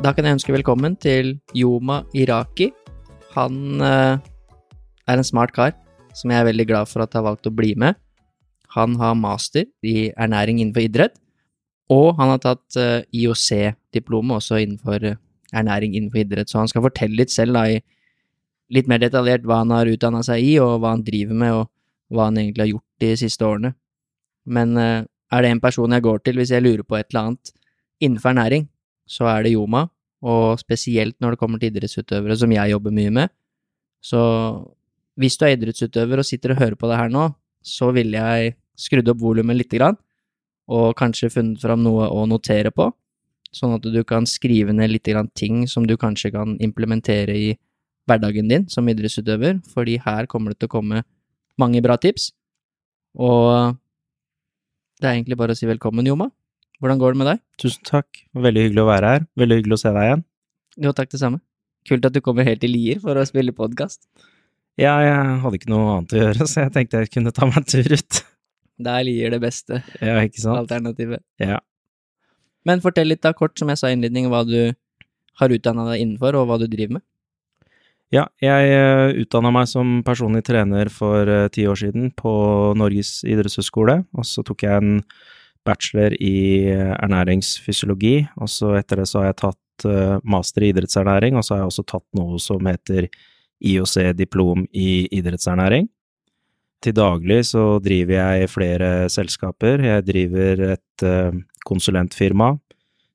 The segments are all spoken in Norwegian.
Da kan jeg ønske velkommen til Yoma Iraki. Han eh, er en smart kar som jeg er veldig glad for at har valgt å bli med. Han har master i ernæring innenfor idrett, og han har tatt eh, IOC-diplomet også innenfor eh, ernæring innenfor idrett, så han skal fortelle litt selv da, i litt mer detaljert hva han har utdanna seg i, og hva han driver med, og hva han egentlig har gjort de siste årene. Men er det en person jeg går til hvis jeg lurer på et eller annet innenfor ernæring, så er det Yoma, og spesielt når det kommer til idrettsutøvere, som jeg jobber mye med. Så hvis du er idrettsutøver og sitter og hører på det her nå, så ville jeg skrudd opp volumet lite grann, og kanskje funnet fram noe å notere på, sånn at du kan skrive ned litt grann ting som du kanskje kan implementere i hverdagen din som idrettsutøver, fordi her kommer det til å komme mange bra tips. Og det er egentlig bare å si velkommen, Joma. Hvordan går det med deg? Tusen takk. Veldig hyggelig å være her. Veldig hyggelig å se deg igjen. Jo, takk det samme. Kult at du kommer helt til Lier for å spille podkast. Ja, jeg hadde ikke noe annet å gjøre, så jeg tenkte jeg kunne ta meg en tur ut. Da er Lier det beste Ja, ikke sant? alternativet. Ja. Men fortell litt da kort, som jeg sa i innledningen, hva du har utdanna deg innenfor, og hva du driver med. Ja, jeg utdanna meg som personlig trener for eh, ti år siden på Norges idrettshøgskole, og så tok jeg en bachelor i eh, ernæringsfysiologi, og så etter det så har jeg tatt eh, master i idrettsernæring, og så har jeg også tatt noe som heter IOC-diplom i idrettsernæring. Til daglig så driver jeg flere selskaper. Jeg driver et uh, konsulentfirma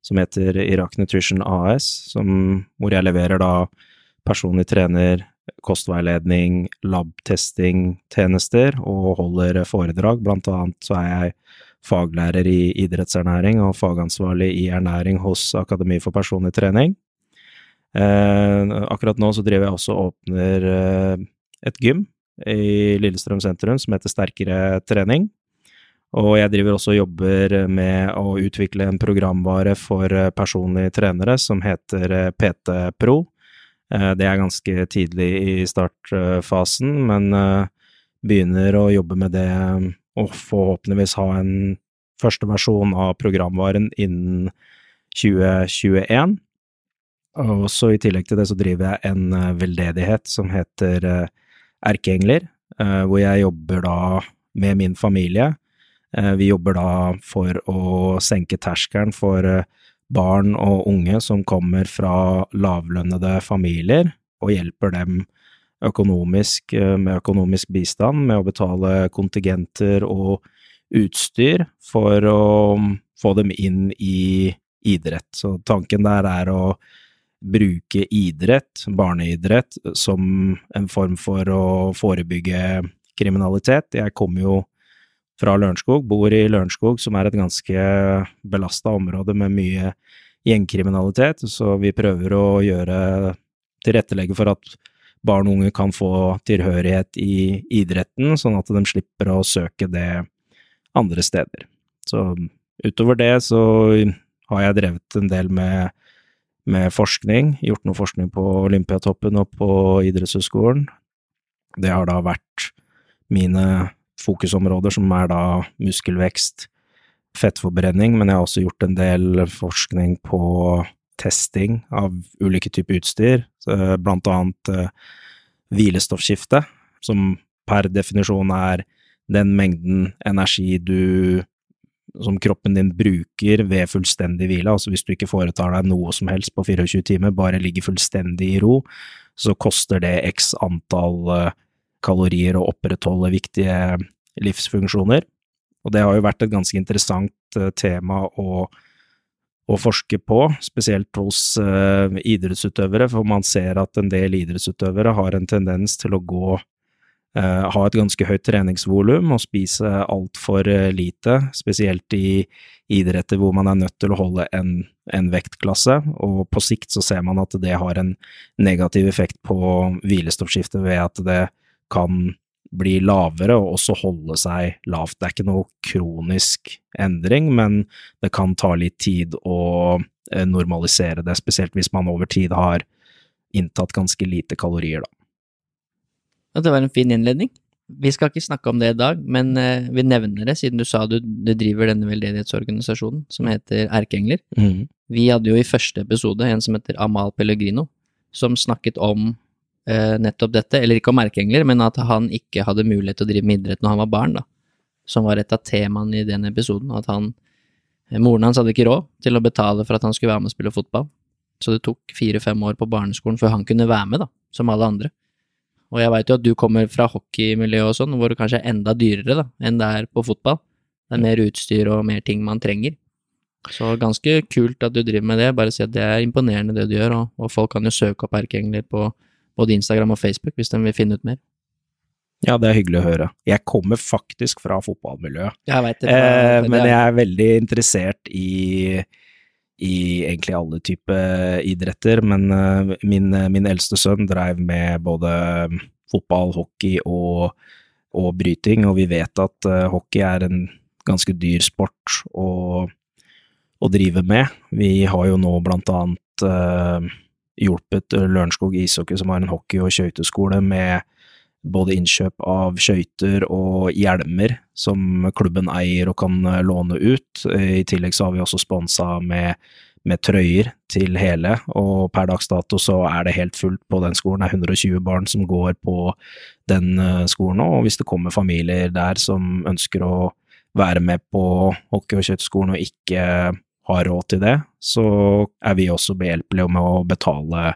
som heter Irak Nutrition AS, som, hvor jeg leverer da personlig trener, kostveiledning, labtesting, tjenester og holder foredrag. Blant annet så er jeg faglærer i idrettsernæring og fagansvarlig i ernæring hos Akademi for personlig trening. Eh, akkurat nå så driver jeg også og åpner eh, et gym i Lillestrøm sentrum som heter Sterkere trening. Og jeg driver også og jobber med å utvikle en programvare for eh, personlige trenere som heter eh, PT Pro. Eh, det er ganske tidlig i startfasen, men begynner å jobbe med det og forhåpentligvis ha en første versjon av programvaren innen 2021. Og så i tillegg til det så driver jeg en eh, veldedighet som heter eh, Erkeengler, eh, hvor jeg jobber da med min familie. Vi jobber da for å senke terskelen for barn og unge som kommer fra lavlønnede familier, og hjelper dem økonomisk med økonomisk bistand, med å betale kontingenter og utstyr for å få dem inn i idrett. Så tanken der er å bruke idrett, barneidrett, som en form for å forebygge kriminalitet. Jeg kommer jo fra Lørenskog, bor i Lørenskog, som er et ganske belasta område med mye gjengkriminalitet, så vi prøver å gjøre tilrettelegge for at barn og unge kan få tilhørighet i idretten, sånn at de slipper å søke det andre steder. Så utover det så har jeg drevet en del med med forskning, gjort noe forskning på Olympiatoppen og på idrettshøyskolen. Det har da vært mine fokusområder, som er da muskelvekst, fettforbrenning, men jeg har også gjort en del forskning på testing av ulike typer utstyr, blant annet eh, hvilestoffskifte, som per definisjon er den mengden energi du som kroppen din bruker ved fullstendig hvile, altså hvis du ikke foretar deg noe som helst på 24 timer, bare ligger fullstendig i ro, så koster det x antall eh, kalorier å opprettholde viktige livsfunksjoner. Og det har jo vært et ganske interessant eh, tema å, å forske på, spesielt hos uh, idrettsutøvere, for man ser at en del idrettsutøvere har en tendens til å gå uh, ha et ganske høyt treningsvolum og spise altfor uh, lite, spesielt i idretter hvor man er nødt til å holde en, en, vektklasse, og på sikt så ser man at det har en negativ effekt på hvilestoffskiftet ved at det kan bli lavere og også holde seg lavt. Det er ikke noe kronisk endring, men det kan ta litt tid å eh, normalisere det, spesielt hvis man over tid har inntatt ganske lite kalorier, da. Det var en fin innledning. Vi skal ikke snakke om det i dag, men uh, vi nevner det siden du sa du, du driver denne veldedighetsorganisasjonen som heter Erkeengler. Mm. Vi hadde jo i første episode en som heter Amal Pellegrino, som snakket om nettopp dette, eller ikke om erkeengler, men at han ikke hadde mulighet til å drive med idrett når han var barn, da. Som var et av temaene i den episoden, at han eh, Moren hans hadde ikke råd til å betale for at han skulle være med og spille fotball, så det tok fire-fem år på barneskolen før han kunne være med, da, som alle andre. Og jeg veit jo at du kommer fra hockeymiljøet og sånn, hvor det kanskje er enda dyrere da, enn det er på fotball. Det er mer utstyr og mer ting man trenger. Så ganske kult at du driver med det. Bare si at det er imponerende det du gjør, og, og folk kan jo søke opp erkeengler på både Instagram og Facebook hvis de vil finne ut mer. Ja, det er hyggelig å høre. Jeg kommer faktisk fra fotballmiljøet, jeg vet det, eh, men jeg er veldig interessert i i egentlig alle typer idretter, men uh, min, min, eldste sønn dreiv med både fotball, hockey og, og bryting, og vi vet at uh, hockey er en ganske dyr sport å, å, drive med. Vi har jo nå blant annet uh, hjulpet Lørenskog ishockey, som har en hockey- og skøyteskole, med både innkjøp av skøyter og hjelmer som klubben eier og kan eh, låne ut. I tillegg så har vi også sponsa med, med, trøyer til hele, og per dags dato så er det helt fullt på den skolen. Det er 120 barn som går på den eh, skolen nå, og hvis det kommer familier der som ønsker å være med på hockey- og skøyteskolen og ikke har råd til det, så er vi også behjelpelige med å betale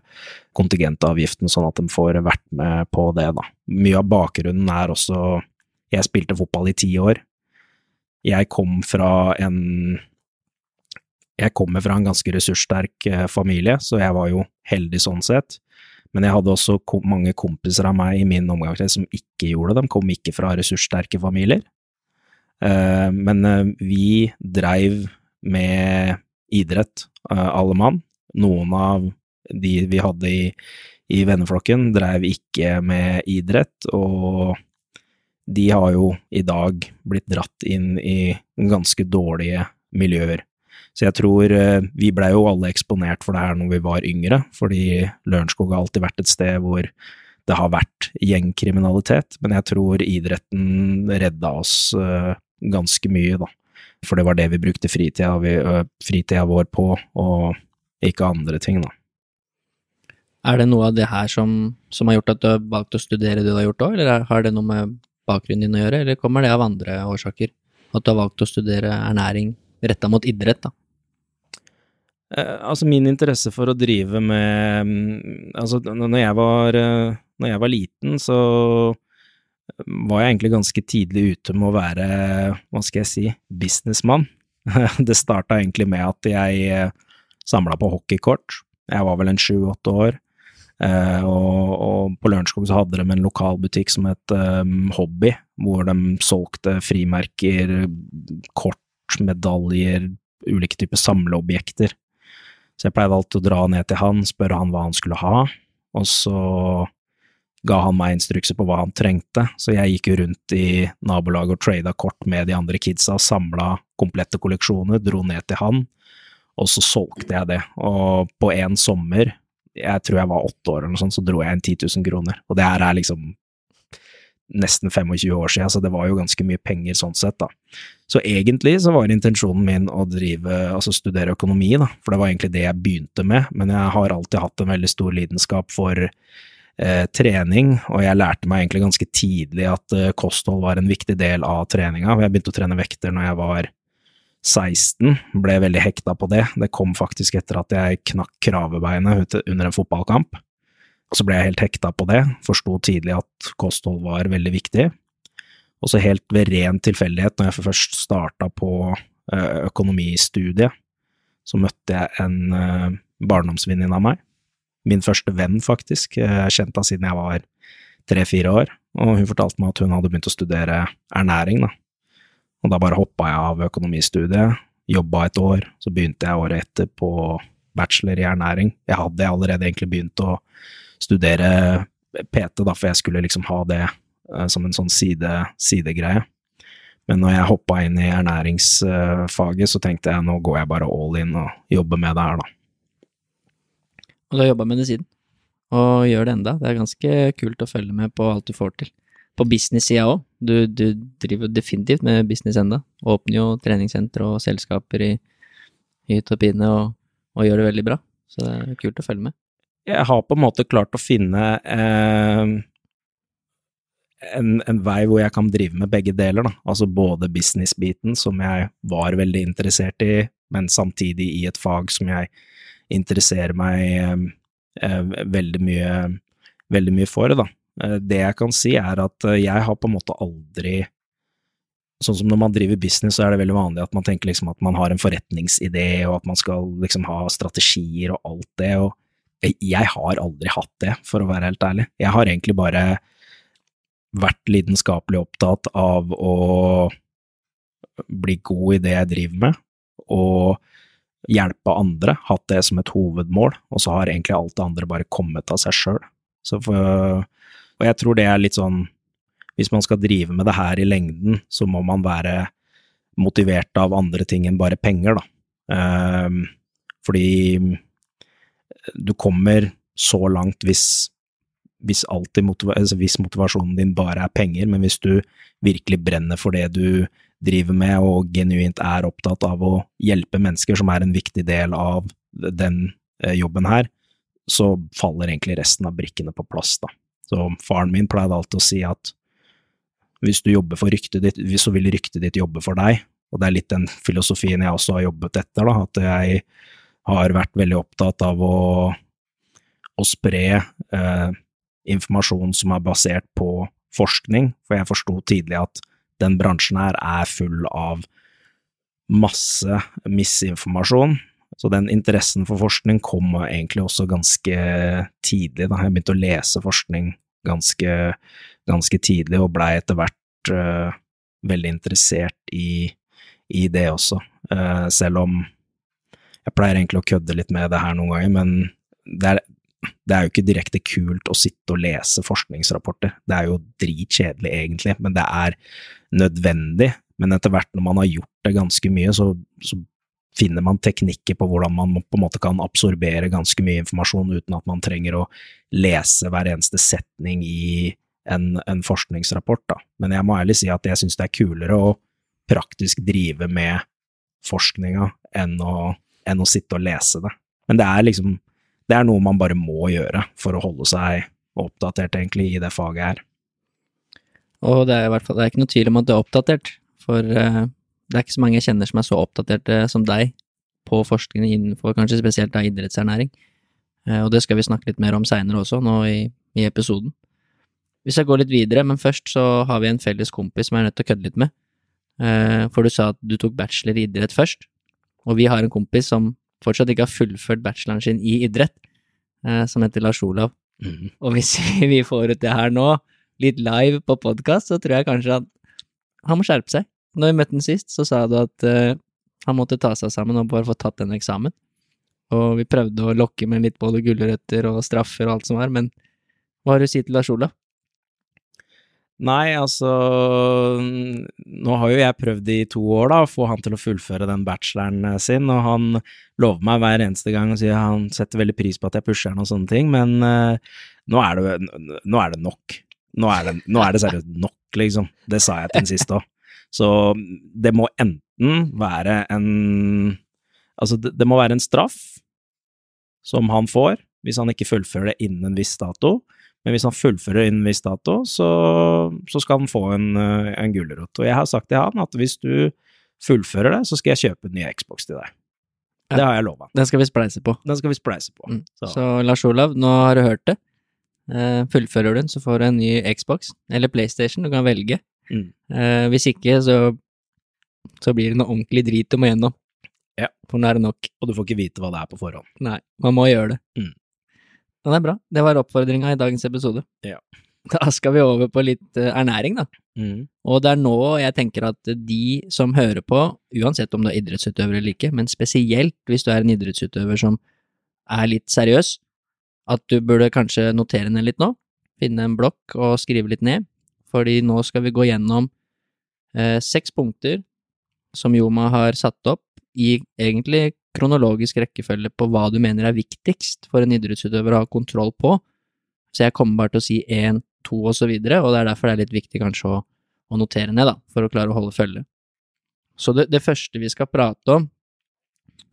kontingentavgiften, sånn at de får vært med på det, da. Mye av bakgrunnen er også Jeg spilte fotball i ti år. Jeg kom fra en Jeg kommer fra en ganske ressurssterk eh, familie, så jeg var jo heldig sånn sett. Men jeg hadde også mange kompiser av meg i min omgangskrets som ikke gjorde det. De kom ikke fra ressurssterke familier. Eh, men eh, vi dreiv med idrett, uh, alle mann. Noen av de vi hadde i, i venneflokken, dreiv ikke med idrett, og de har jo i dag blitt dratt inn i ganske dårlige miljøer. Så jeg tror uh, vi blei jo alle eksponert for det her når vi var yngre, fordi Lørenskog har alltid vært et sted hvor det har vært gjengkriminalitet, men jeg tror idretten redda oss uh, ganske mye, da. For det var det vi brukte fritida, vi, fritida vår på, og ikke andre ting, da. Er det noe av det her som, som har gjort at du har valgt å studere det du har gjort òg, eller har det noe med bakgrunnen din å gjøre, eller kommer det av andre årsaker? At du har valgt å studere ernæring retta mot idrett, da? Eh, altså, min interesse for å drive med mm, Altså, når jeg var, når jeg var liten, så var jeg egentlig ganske tidlig ute med å være, hva skal jeg si, businessmann. Det starta egentlig med at jeg eh, samla på hockeykort. Jeg var vel en sju-åtte år. Uh, og, og, på Lørenskog så hadde de en lokalbutikk som het um, Hobby, hvor de solgte frimerker, kort, medaljer, ulike typer samleobjekter. Så jeg pleide alltid å dra ned til han, spørre han hva han skulle ha, og så ga han meg instrukser på hva han trengte, så jeg gikk jo rundt i nabolaget og trada kort med de andre kidsa, samla komplette kolleksjoner, dro ned til han, og så solgte jeg det. Og på en sommer, jeg tror jeg var åtte år eller noe sånt, så dro jeg inn 10 000 kroner. Og det her er liksom nesten 25 år siden, så det var jo ganske mye penger sånn sett, da. Så egentlig så var intensjonen min å drive, altså studere økonomi, da, for det var egentlig det jeg begynte med, men jeg har alltid hatt en veldig stor lidenskap for eh, trening, og jeg lærte meg egentlig ganske tidlig at eh, kosthold var en viktig del av treninga. Jeg begynte å trene vekter når jeg var 16, ble veldig hekta på det. Det kom faktisk etter at jeg knakk kravebeinet under en fotballkamp. Og så ble jeg helt hekta på det, forsto tidlig at kosthold var veldig viktig. Og så helt ved ren tilfeldighet, når jeg først starta på eh, økonomistudiet, så møtte jeg en eh, barndomsvenninne av meg min første venn, faktisk. Jeg kjente kjent han siden jeg var tre-fire år. og hun fortalte meg at hun hadde begynt å studere ernæring, da. Og da bare hoppa jeg av økonomistudiet, jobba et år, så begynte jeg året etter på bachelor i ernæring. Jeg hadde allerede egentlig begynt å studere PT, da, for jeg skulle liksom ha det eh, som en sånn side, sidegreie. Men når jeg hoppa inn i ernæringsfaget, så tenkte jeg nå går jeg bare all in og jobber med det her, da. Og du har jobba med det siden, og gjør det enda. Det er ganske kult å følge med på alt du får til. På business-sida òg. Du, du, driver definitivt med business enda. Åpner jo treningssentre og selskaper i hytt og pine og, og, gjør det veldig bra. Så det er kult å følge med. Jeg har på en måte klart å finne eh, en, en, vei hvor jeg kan drive med begge deler, da. Altså både business-biten, som jeg var veldig interessert i, men samtidig i et fag som jeg interesserer meg eh, eh, veldig mye, veldig mye for, da. Eh, det jeg kan si, er at jeg har på en måte aldri Sånn som når man driver business, så er det veldig vanlig at man tenker liksom at man har en forretningsidé, og at man skal liksom ha strategier og alt det, og jeg har aldri hatt det, for å være helt ærlig. Jeg har egentlig bare vært lidenskapelig opptatt av å bli god i det jeg driver med, og hjelpe andre, hatt det som et hovedmål, og så har egentlig alt det andre bare kommet av seg sjøl. Og jeg tror det er litt sånn Hvis man skal drive med det her i lengden, så må man være motivert av andre ting enn bare penger, da. Um, fordi du kommer så langt hvis hvis, motiva altså hvis motivasjonen din bare er penger, men hvis du virkelig brenner for det du driver med og genuint er opptatt av å hjelpe mennesker, som er en viktig del av den eh, jobben her, så faller egentlig resten av brikkene på plass, da. Så faren min pleide alltid å si at hvis du jobber for ryktet ditt, så vil ryktet ditt jobbe for deg, og det er litt den filosofien jeg også har jobbet etter, da, at jeg har vært veldig opptatt av å, å spre eh, informasjon som er basert på forskning, for jeg forsto tidlig at den bransjen her er full av masse misinformasjon. Så den interessen for forskning kom egentlig også ganske tidlig. Da jeg begynte å lese forskning ganske, ganske tidlig, og blei etter hvert uh, veldig interessert i, i det også. Uh, selv om jeg pleier egentlig å kødde litt med det her noen ganger, men det er, det er jo ikke direkte kult å sitte og lese forskningsrapporter. Det er jo dritkjedelig, egentlig, men det er nødvendig. Men etter hvert når man har gjort det ganske mye, så, så finner man teknikker på hvordan man på en måte kan absorbere ganske mye informasjon uten at man trenger å lese hver eneste setning i en, en forskningsrapport. Da. Men jeg må ærlig si at jeg syns det er kulere å praktisk drive med forskninga enn å, enn å sitte og lese det. Men det er liksom det er noe man bare må gjøre for å holde seg oppdatert, egentlig, i det faget her. Og det er i hvert fall det er ikke noe tvil om at du er oppdatert, for uh, det er ikke så mange jeg kjenner som er så oppdaterte som deg på forskning innenfor kanskje spesielt da idrettsernæring. Uh, og det skal vi snakke litt mer om seinere også, nå i, i, episoden. Hvis jeg går litt videre, men først så har vi en felles kompis som jeg er nødt til å kødde litt med. Uh, for du sa at du tok bachelor i idrett først, og vi har en kompis som fortsatt ikke har fullført bacheloren sin i idrett, eh, som heter Lars Olav. Mm. Og hvis vi får ut det her nå, litt live på podkast, så tror jeg kanskje at han må skjerpe seg. Når vi møtte han sist, så sa du at uh, han måtte ta seg sammen og bare få tatt den eksamen. Og vi prøvde å lokke med litt både gulrøtter og straffer og alt som var, men hva har du å si til Lars Olav? Nei, altså Nå har jo jeg prøvd i to år da, å få han til å fullføre den bacheloren eh, sin, og han lover meg hver eneste gang og sier han setter veldig pris på at jeg pusher han og sånne ting, men uh, nå, er det, nå, er det, nok. Nå er det, nå er det seriøst nok, liksom. Det sa jeg til den siste òg. Så det må enten være en Altså, det, det må være en straff som han får hvis han ikke fullfører det innen en viss dato men hvis han fullfører innen viss dato, så, så, skal han få en, eh, en gulrot. Og jeg har sagt til han at hvis du fullfører det, så skal jeg kjøpe en ny Xbox til deg. Ja. Det har jeg lova. Den skal vi spleise på. Den skal vi spleise på. Mm. Så. så. Lars Olav, nå har du hørt det. Uh, fullfører du den, så får du en ny Xbox eller PlayStation, du kan velge. Mm. Uh, hvis ikke, så, så blir det noe ordentlig drit du må gjennom. Ja. For nå er det nok. Og du får ikke vite hva det er på forhånd. Nei, man må gjøre det. Mm. Det er bra. Det var oppfordringa i dagens episode. Ja. Da skal vi over på litt eh, ernæring, da. Mm. Og det er nå jeg tenker at de som hører på, uansett om du er idrettsutøver eller ikke, men spesielt hvis du er en idrettsutøver som er litt seriøs, at du burde kanskje notere ned litt nå, finne en blokk og skrive litt ned, fordi nå skal vi gå gjennom eh, seks punkter som Joma har satt opp i egentlig kronologisk rekkefølge på hva du mener er viktigst for en idrettsutøver å ha kontroll på. Så jeg kommer bare til å si én, to og så videre, og det er derfor det er litt viktig kanskje å, å notere ned, da, for å klare å holde følge. Så det, det første vi skal prate om,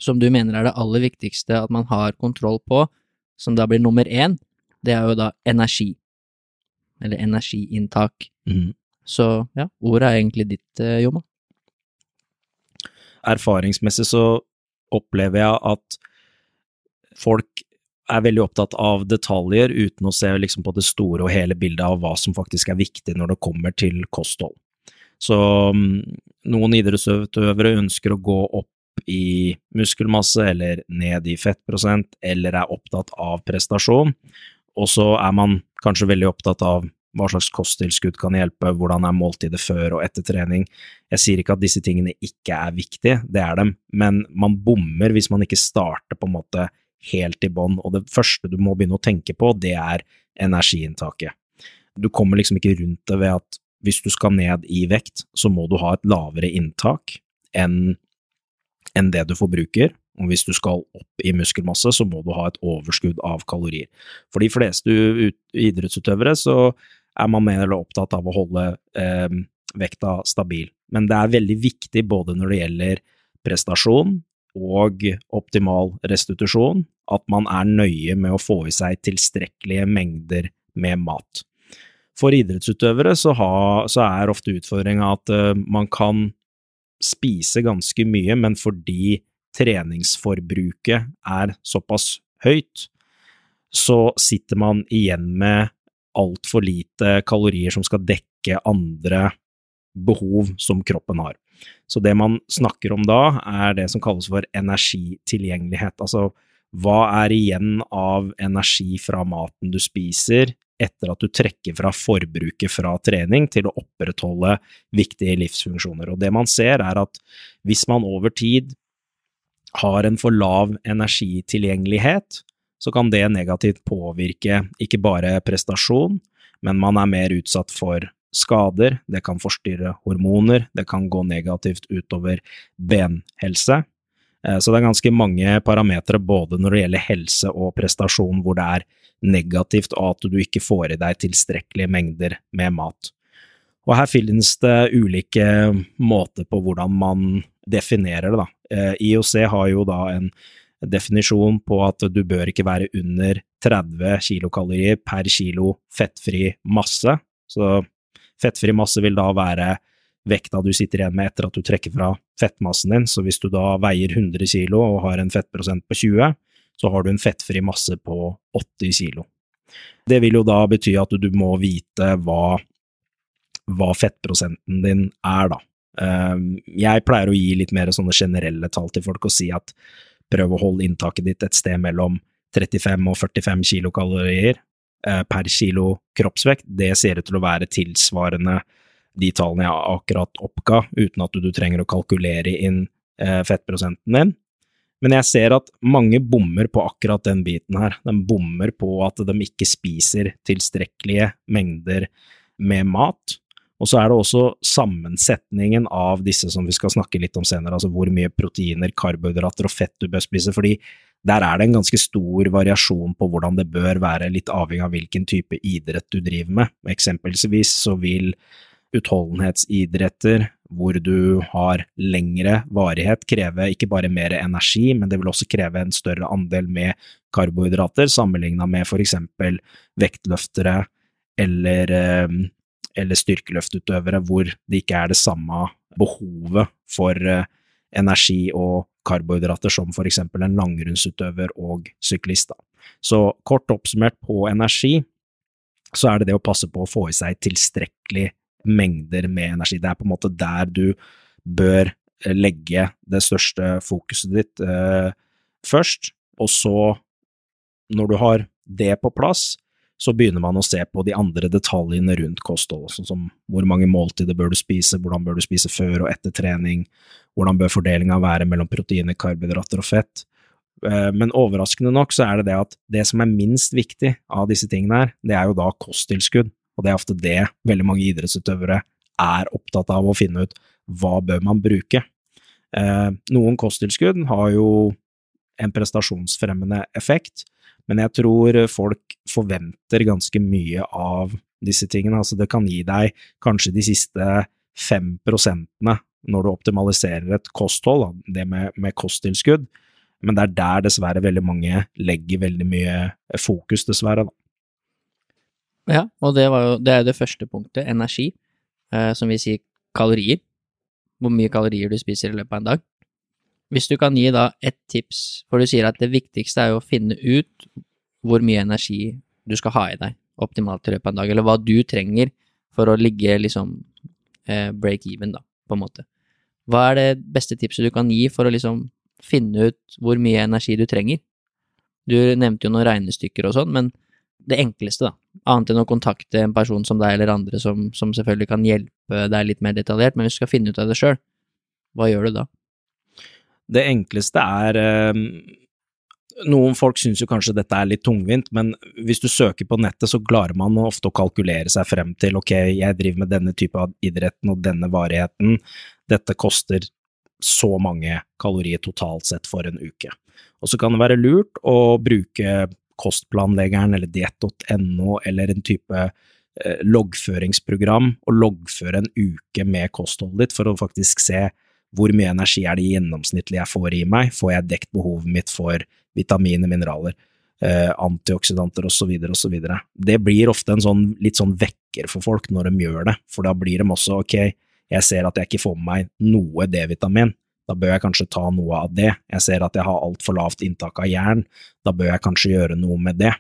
som du mener er det aller viktigste at man har kontroll på, som da blir nummer én, det er jo da energi. Eller energiinntak. Mm. Så ja, ordet er egentlig ditt, eh, Joma. Erfaringsmessig så opplever jeg at folk er veldig opptatt av detaljer uten å se liksom på det store og hele bildet av hva som faktisk er viktig når det kommer til kosthold. Så mm, noen idrettsutøvere ønsker å gå opp i muskelmasse eller ned i fettprosent, eller er opptatt av prestasjon, og så er man kanskje veldig opptatt av hva slags kosttilskudd kan hjelpe, hvordan er måltidet før og etter trening. Jeg sier ikke at disse tingene ikke er viktige, det er dem, men man bommer hvis man ikke starter på en måte helt i bånn, og det første du må begynne å tenke på, det er energiinntaket. Du kommer liksom ikke rundt det ved at hvis du skal ned i vekt, så må du ha et lavere inntak enn enn det du forbruker, og hvis du skal opp i muskelmasse, så må du ha et overskudd av kalorier. For de fleste idrettsutøvere så er man mer opptatt av å holde eh, vekta stabil, men det er veldig viktig både når det gjelder prestasjon og optimal restitusjon, at man er nøye med å få i seg tilstrekkelige mengder med mat. For idrettsutøvere så, ha, så er ofte utfordringa at uh, man kan spise ganske mye, men fordi treningsforbruket er såpass høyt, så sitter man igjen med altfor lite kalorier som skal dekke andre behov som kroppen har. Så det man snakker om da, er det som kalles for energitilgjengelighet. Altså, hva er igjen av energi fra maten du spiser, etter at du trekker fra forbruket fra trening til å opprettholde viktige livsfunksjoner. Og det man ser, er at hvis man over tid har en for lav energitilgjengelighet, så kan det negativt påvirke ikke bare prestasjon, men man er mer utsatt for skader, det kan forstyrre hormoner, det kan gå negativt utover benhelse. Eh, så det er ganske mange parametere både når det gjelder helse og prestasjon hvor det er negativt og at du ikke får i deg tilstrekkelige mengder med mat. Og her finnes det ulike måter på hvordan man definerer det, da. Eh, IOC har jo da en definisjon på at du bør ikke være under 30 kilokalorier per kilo fettfri masse. Så fettfri masse vil da være vekta du sitter igjen med etter at du trekker fra fettmassen din. Så hvis du da veier 100 kilo og har en fettprosent på 20, så har du en fettfri masse på 80 kilo. Det vil jo da bety at du må vite hva, hva fettprosenten din er, da. Ehm, jeg pleier å gi litt mer sånne generelle tall til folk og si at prøv å holde inntaket ditt et sted mellom 35 og 45 kilokalorier eh, per kilo kroppsvekt. Det ser ut til å være tilsvarende de tallene jeg akkurat oppga, uten at du trenger å kalkulere inn eh, fettprosenten din. Men jeg ser at mange bommer på akkurat den biten her. De bommer på at de ikke spiser tilstrekkelige mengder med mat. Og så er det også sammensetningen av disse som vi skal snakke litt om senere, altså hvor mye proteiner, karbohydrater og fett du bør spise, fordi der er det en ganske stor variasjon på hvordan det bør være, litt avhengig av hvilken type idrett du driver med. Eksempelvis så vil utholdenhetsidretter hvor du har lengre varighet, kreve ikke bare mer energi, men det vil også kreve en større andel med karbohydrater, sammenligna med for eksempel vektløftere eller, eh, eller styrkeløftutøvere, hvor det ikke er det samme behovet for eh, energi og karbohydrater som for eksempel en langrennsutøver og syklist. Så kort oppsummert på energi, så er det det å passe på å få i seg tilstrekkelig mengder med energi. Det er på en måte der du bør eh, legge det største fokuset ditt eh, først, og så, når du har det på plass, så begynner man å se på de andre detaljene rundt kosthold, sånn som hvor mange måltider bør du spise, hvordan bør du spise før og etter trening, hvordan bør fordelinga være mellom proteiner, karbohydrater og fett. Eh, men overraskende nok så er det det at det som er minst viktig av disse tingene her, det er jo da kosttilskudd, og det er ofte det veldig mange idrettsutøvere er opptatt av å finne ut hva bør man bruke. Eh, noen kosttilskudd har jo en prestasjonsfremmende effekt, men jeg tror folk forventer ganske mye av disse tingene. Altså, det kan gi deg kanskje de siste fem prosentene når du optimaliserer et kosthold, det med, med kosttilskudd, men det er der dessverre veldig mange legger veldig mye fokus, dessverre. Da. Ja, og det, jo, det er jo det første punktet, energi, eh, som vil si kalorier. Hvor mye kalorier du spiser i løpet av en dag. Hvis du kan gi da et tips, for du sier at det viktigste er jo å finne ut hvor mye energi du skal ha i deg optimalt i løpet av en dag, eller hva du trenger for å ligge liksom eh, break even, da, på en måte. Hva er det beste tipset du kan gi for å liksom finne ut hvor mye energi du trenger? Du nevnte jo noen regnestykker og sånn, men det enkleste, da, annet enn å kontakte en person som deg eller andre som, som selvfølgelig kan hjelpe deg litt mer detaljert, men hvis du skal finne ut av det sjøl, hva gjør du da? Det enkleste er eh, Noen folk syns kanskje dette er litt tungvint, men hvis du søker på nettet, så klarer man ofte å kalkulere seg frem til ok, jeg driver med denne type av idretten og denne varigheten, dette koster så mange kalorier totalt sett for en uke. Og så kan det være lurt å bruke kostplanleggeren eller diett.no eller en type eh, loggføringsprogram og loggføre en uke med kostholdet ditt for å faktisk se hvor mye energi er det gjennomsnittlig jeg får i meg, får jeg dekt behovet mitt for vitaminer, mineraler, eh, antioksidanter osv., osv. Det blir ofte en sånn litt sånn vekker for folk når de gjør det, for da blir de også ok, jeg ser at jeg ikke får med meg noe D-vitamin, da bør jeg kanskje ta noe av det, jeg ser at jeg har altfor lavt inntak av jern, da bør jeg kanskje gjøre noe med det.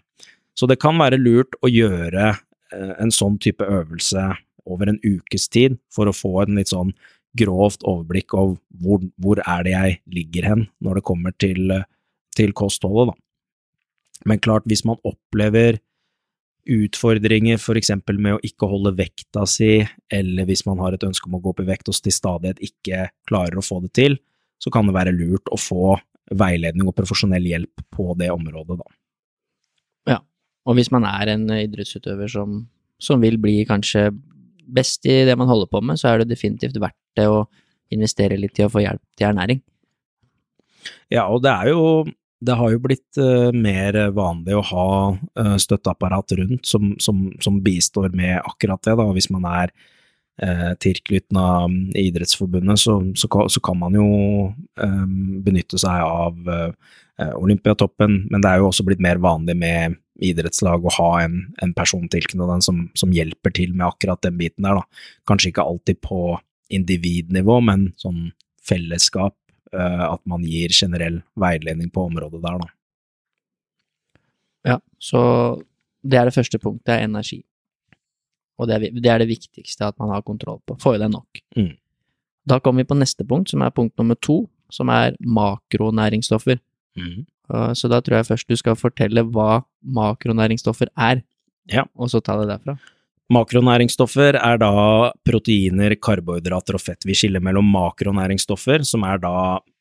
Så det kan være lurt å gjøre eh, en sånn type øvelse over en ukes tid for å få en litt sånn grovt overblikk over hvor, hvor er det jeg ligger hen når det kommer til, til kostholdet, da. Men klart, hvis man opplever utfordringer for eksempel med å ikke holde vekta si, eller hvis man har et ønske om å gå opp i vekt og til stadighet ikke klarer å få det til, så kan det være lurt å få veiledning og profesjonell hjelp på det området, da. Ja, og hvis man er en idrettsutøver som, som vil bli kanskje best i det man holder på med, så er det definitivt verdt det å investere litt i å få hjelp til ernæring. Ja, og det er jo det har jo blitt uh, mer vanlig å ha uh, støtteapparat rundt som, som, som, bistår med akkurat det, da. Hvis man er uh, tilknyttet Idrettsforbundet, så, så, så, kan man jo um, benytte seg av uh, Olympiatoppen, men det er jo også blitt mer vanlig med idrettslag å ha en, en person tilknyttet som, som hjelper til med akkurat den biten der, da. Kanskje ikke alltid på individnivå, men sånn fellesskap, uh, at man gir generell veiledning på området der, da. Ja, så det er det første punktet, er energi. Og det er, det er, det viktigste at man har kontroll på. Får i deg nok. Mm. Da kommer vi på neste punkt, som er punkt nummer to, som er makronæringsstoffer. Mm. Så da tror jeg først du skal fortelle hva makronæringsstoffer er, ja. og så ta det derfra. Makronæringsstoffer er da proteiner, karbohydrater og fett. Vi skiller mellom makronæringsstoffer, som er da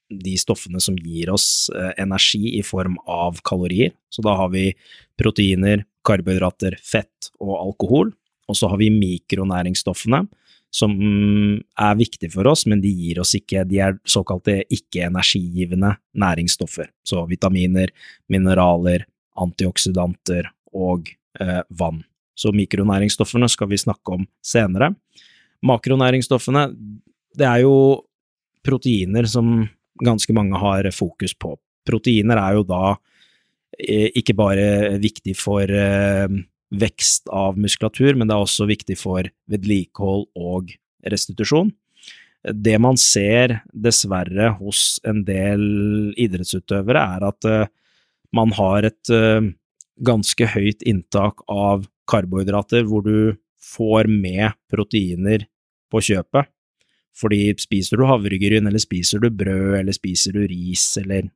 de stoffene som gir oss eh, energi i form av kalorier. Så da har vi proteiner, karbohydrater, fett og alkohol. Og så har vi mikronæringsstoffene, som er viktige for oss, men de gir oss ikke De er såkalte ikke-energigivende næringsstoffer. Så vitaminer, mineraler, antioksidanter og eh, vann. Så mikronæringsstoffene skal vi snakke om senere. Makronæringsstoffene, det er jo proteiner som ganske mange har fokus på. Proteiner er jo da eh, ikke bare viktig for eh, vekst av muskulatur, men det er også viktig for vedlikehold og restitusjon. Det man ser dessverre hos en del idrettsutøvere, er at eh, man har et ganske høyt inntak av karbohydrater hvor du får med proteiner på kjøpet. Fordi spiser du havregryn, eller spiser du brød, eller spiser du ris, eller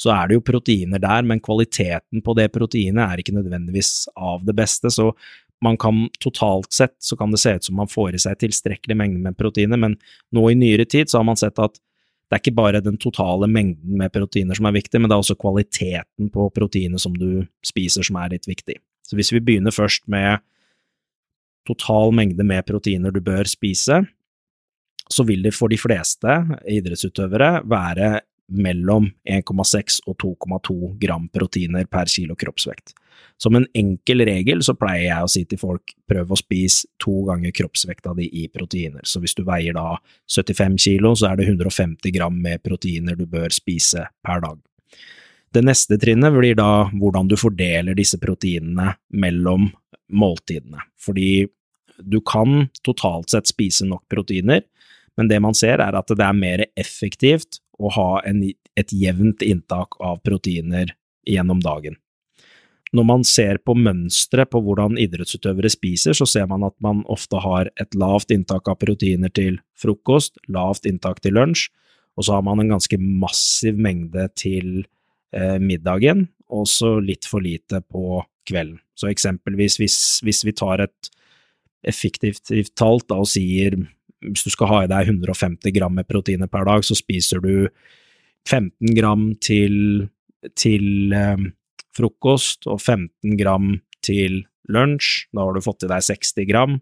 så er det jo proteiner der, men kvaliteten på det proteinet er ikke nødvendigvis av det beste. Så man kan totalt sett så kan det se ut som man får i seg tilstrekkelig mengde med proteiner, men nå i nyere tid så har man sett at det er ikke bare den totale mengden med proteiner som er viktig, men det er også kvaliteten på proteinet som du spiser som er litt viktig. Så hvis vi begynner først med total mengde med proteiner du bør spise, så vil det for de fleste idrettsutøvere være mellom 1,6 og 2,2 gram proteiner per kilo kroppsvekt. Som en enkel regel så pleier jeg å si til folk prøv å spise to ganger kroppsvekta di i proteiner. Så hvis du veier da 75 kilo, så er det 150 gram med proteiner du bør spise per dag. Det neste trinnet blir da hvordan du fordeler disse proteinene mellom måltidene. Fordi du kan totalt sett spise nok proteiner, men det man ser er at det er mer effektivt å ha en, et jevnt inntak av proteiner gjennom dagen. Når man ser på mønsteret på hvordan idrettsutøvere spiser, så ser man at man ofte har et lavt inntak av proteiner til frokost, lavt inntak til lunsj, og så har man en ganske massiv mengde til eh, middagen, og så litt for lite på kvelden. Så eksempelvis hvis, hvis vi tar et effektivt tall og sier hvis du skal ha i deg 150 gram med proteiner per dag, så spiser du 15 gram til, til eh, frokost og 15 gram til lunsj. Da har du fått i deg 60 gram.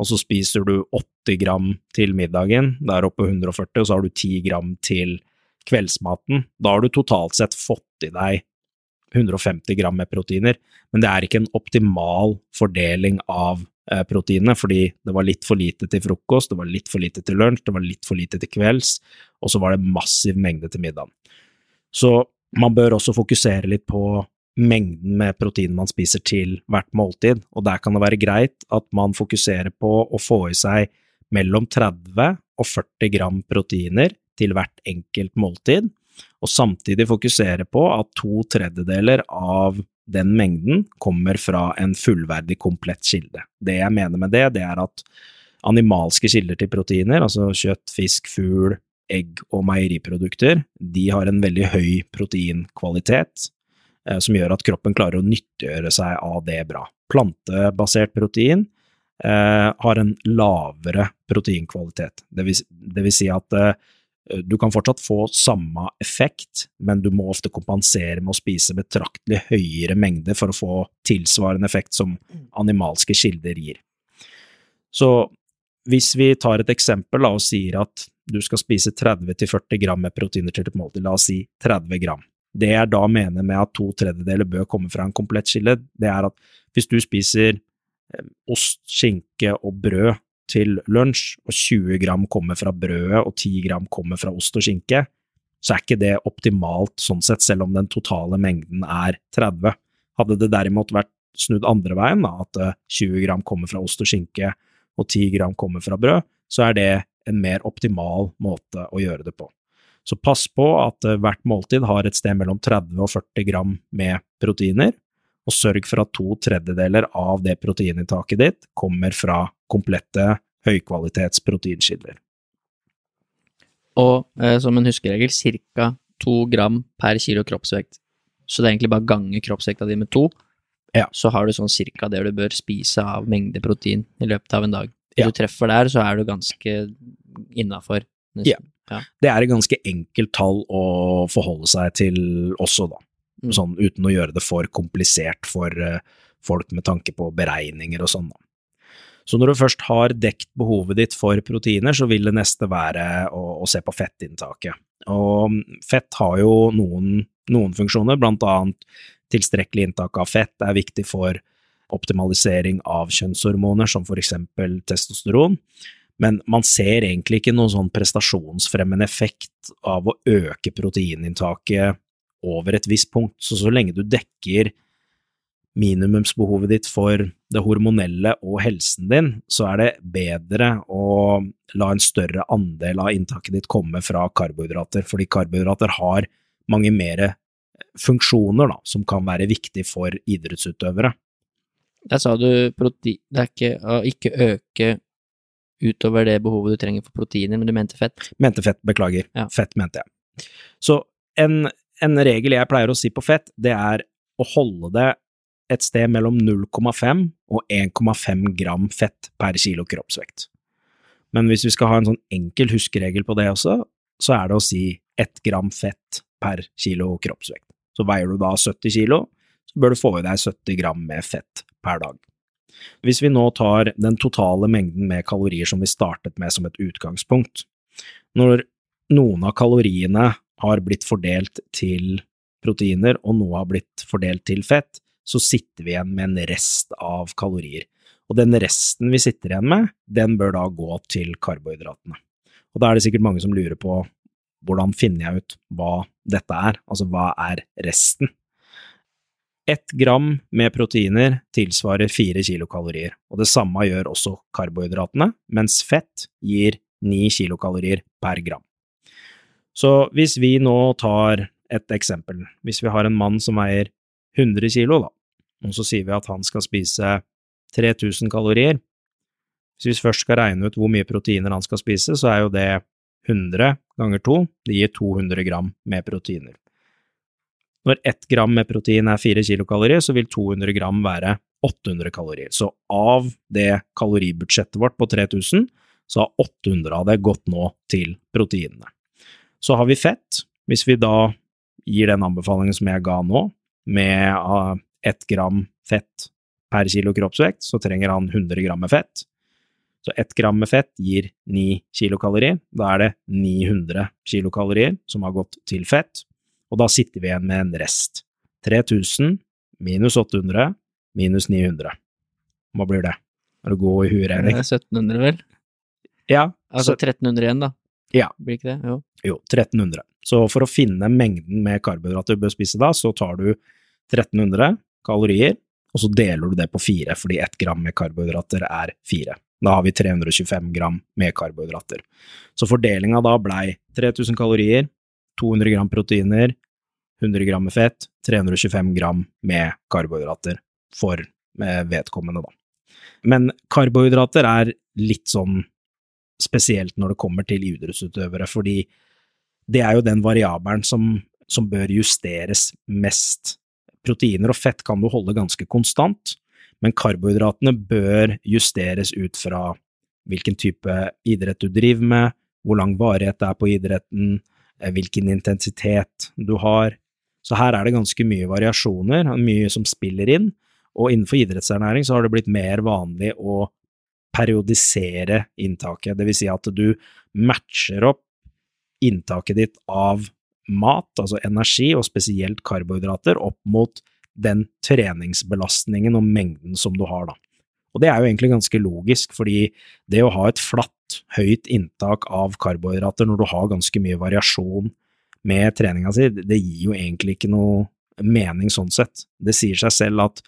Og så spiser du 80 gram til middagen, der oppe 140, og så har du 10 gram til kveldsmaten. Da har du totalt sett fått i deg 150 gram med proteiner, men det er ikke en optimal fordeling av Eh, proteinene, fordi det var litt for lite til frokost, det var litt for lite til lunsj, det var litt for lite til kvelds, og så var det massiv mengde til middagen. Så man bør også fokusere litt på mengden med protein man spiser til hvert måltid, og der kan det være greit at man fokuserer på å få i seg mellom 30 og 40 gram proteiner til hvert enkelt måltid, og samtidig fokusere på at to tredjedeler av den mengden kommer fra en fullverdig, komplett kilde. Det jeg mener med det, det er at animalske kilder til proteiner, altså kjøtt, fisk, fugl, egg og meieriprodukter, de har en veldig høy proteinkvalitet, eh, som gjør at kroppen klarer å nyttiggjøre seg av det bra. Plantebasert protein eh, har en lavere proteinkvalitet, det vil, det vil si at eh, du kan fortsatt få samme effekt, men du må ofte kompensere med å spise betraktelig høyere mengde for å få tilsvarende effekt som animalske kilder gir. Så hvis vi tar et eksempel og sier at du skal spise 30–40 gram med proteiner til et måltid, la oss si 30 gram. Det jeg da mener med at to tredjedeler bør komme fra en komplett kilde, det er at hvis du spiser eh, ost, skinke og brød til lunsj, og 20 gram kommer fra brødet og 10 gram kommer fra ost og skinke, så er ikke det optimalt sånn sett, selv om den totale mengden er 30. Hadde det derimot vært snudd andre veien, da, at 20 eh, gram kommer fra ost og skinke og 10 gram kommer fra brød, så er det en mer optimal måte å gjøre det på. Så pass på at eh, hvert måltid har et sted mellom 30 og 40 gram med proteiner, og sørg for at to tredjedeler av det proteininntaket ditt kommer fra komplette høykvalitets proteinkilder. Og eh, som en huskeregel ca. to gram per kilo kroppsvekt. Så det er egentlig bare gange kroppsvekta di med to, ja. så har du sånn cirka det du bør spise av mengde protein i løpet av en dag. Hvis Ja. du treffer der, så er du ganske innafor. Ja. Det er et ganske enkelt tall å forholde seg til også, da. Mm. Sånn uten å gjøre det for komplisert for uh, folk med tanke på beregninger og sånn, da. Så når du først har dekt behovet ditt for proteiner, så vil det neste være å, å se på fettinntaket. Og fett har jo noen, noen funksjoner, blant annet tilstrekkelig inntak av fett er viktig for optimalisering av kjønnshormoner, som for eksempel testosteron. Men man ser egentlig ikke noen sånn prestasjonsfremmende effekt av å øke proteininntaket over et visst punkt. Så så lenge du dekker minimumsbehovet ditt for det hormonelle og helsen din, så er det bedre å la en større andel av inntaket ditt komme fra karbohydrater, fordi karbohydrater har mange mer funksjoner da, som kan være viktig for idrettsutøvere. Der sa du protein Det er ikke å ikke øke utover det behovet du trenger for proteiner, men du mente fett. Mente fett, beklager. Ja. Fett mente jeg. Så en, en regel jeg pleier å si på fett, det er å holde det et sted mellom 0,5 og 1,5 gram fett per kilo kroppsvekt. Men hvis vi skal ha en sånn enkel huskeregel på det også, så er det å si 1 gram fett per kilo kroppsvekt. Så veier du da 70 kilo, så bør du få i deg 70 gram med fett per dag. Hvis vi nå tar den totale mengden med kalorier som vi startet med som et utgangspunkt, når noen av kaloriene har blitt fordelt til proteiner, og noe har blitt fordelt til fett, så sitter vi igjen med en rest av kalorier. Og den resten vi sitter igjen med, den bør da gå til karbohydratene. Og da er det sikkert mange som lurer på hvordan finner jeg ut hva dette er, altså hva er resten? Ett gram med proteiner tilsvarer fire kilokalorier, og det samme gjør også karbohydratene, mens fett gir ni kilokalorier per gram. Så hvis vi nå tar et eksempel, hvis vi har en mann som veier 100 kilo, da, og så sier vi at han skal spise 3000 kalorier. Hvis vi først skal regne ut hvor mye proteiner han skal spise, så er jo det 100 ganger 2, det gir 200 gram med proteiner. Når 1 gram med protein er 4 kilokalorier, så vil 200 gram være 800 kalorier. Så av det kaloribudsjettet vårt på 3000, så har 800 av det gått nå til proteinene. Så har vi fett. Hvis vi da gir den anbefalingen som jeg ga nå, med ah, ett gram fett per kilo kroppsvekt, så trenger han 100 gram med fett. Så ett gram med fett gir 9 kilokalorier. Da er det 900 kilokalorier som har gått til fett, og da sitter vi igjen med en rest. 3000 minus 800 minus 900. Hva blir det? Er du god i er 1700, vel? Ja, Altså 1300 igjen, da. Ja. Blir ikke det? Jo. jo, 1300. Så for å finne mengden med karbohydrater du bør spise da, så tar du 1300 kalorier, og så deler du det på fire, fordi ett gram med karbohydrater er fire. Da har vi 325 gram med karbohydrater. Så fordelinga da blei 3000 kalorier, 200 gram proteiner, 100 gram med fett, 325 gram med karbohydrater for vedkommende, da. Men karbohydrater er litt sånn spesielt når det kommer til idrettsutøvere, fordi det er jo den variabelen som, som bør justeres mest. Proteiner og fett kan du holde ganske konstant, men karbohydratene bør justeres ut fra hvilken type idrett du driver med, hvor lang varighet det er på idretten, eh, hvilken intensitet du har. Så her er det ganske mye variasjoner, mye som spiller inn, og innenfor idrettsernæring så har det blitt mer vanlig å periodisere inntaket, vil si at du matcher opp inntaket ditt av mat, altså energi, og spesielt karbohydrater, opp mot den treningsbelastningen og mengden som du har, da. Og det er jo egentlig ganske logisk, fordi det å ha et flatt, høyt inntak av karbohydrater når du har ganske mye variasjon med treninga si, det gir jo egentlig ikke noe mening sånn sett. Det sier seg selv at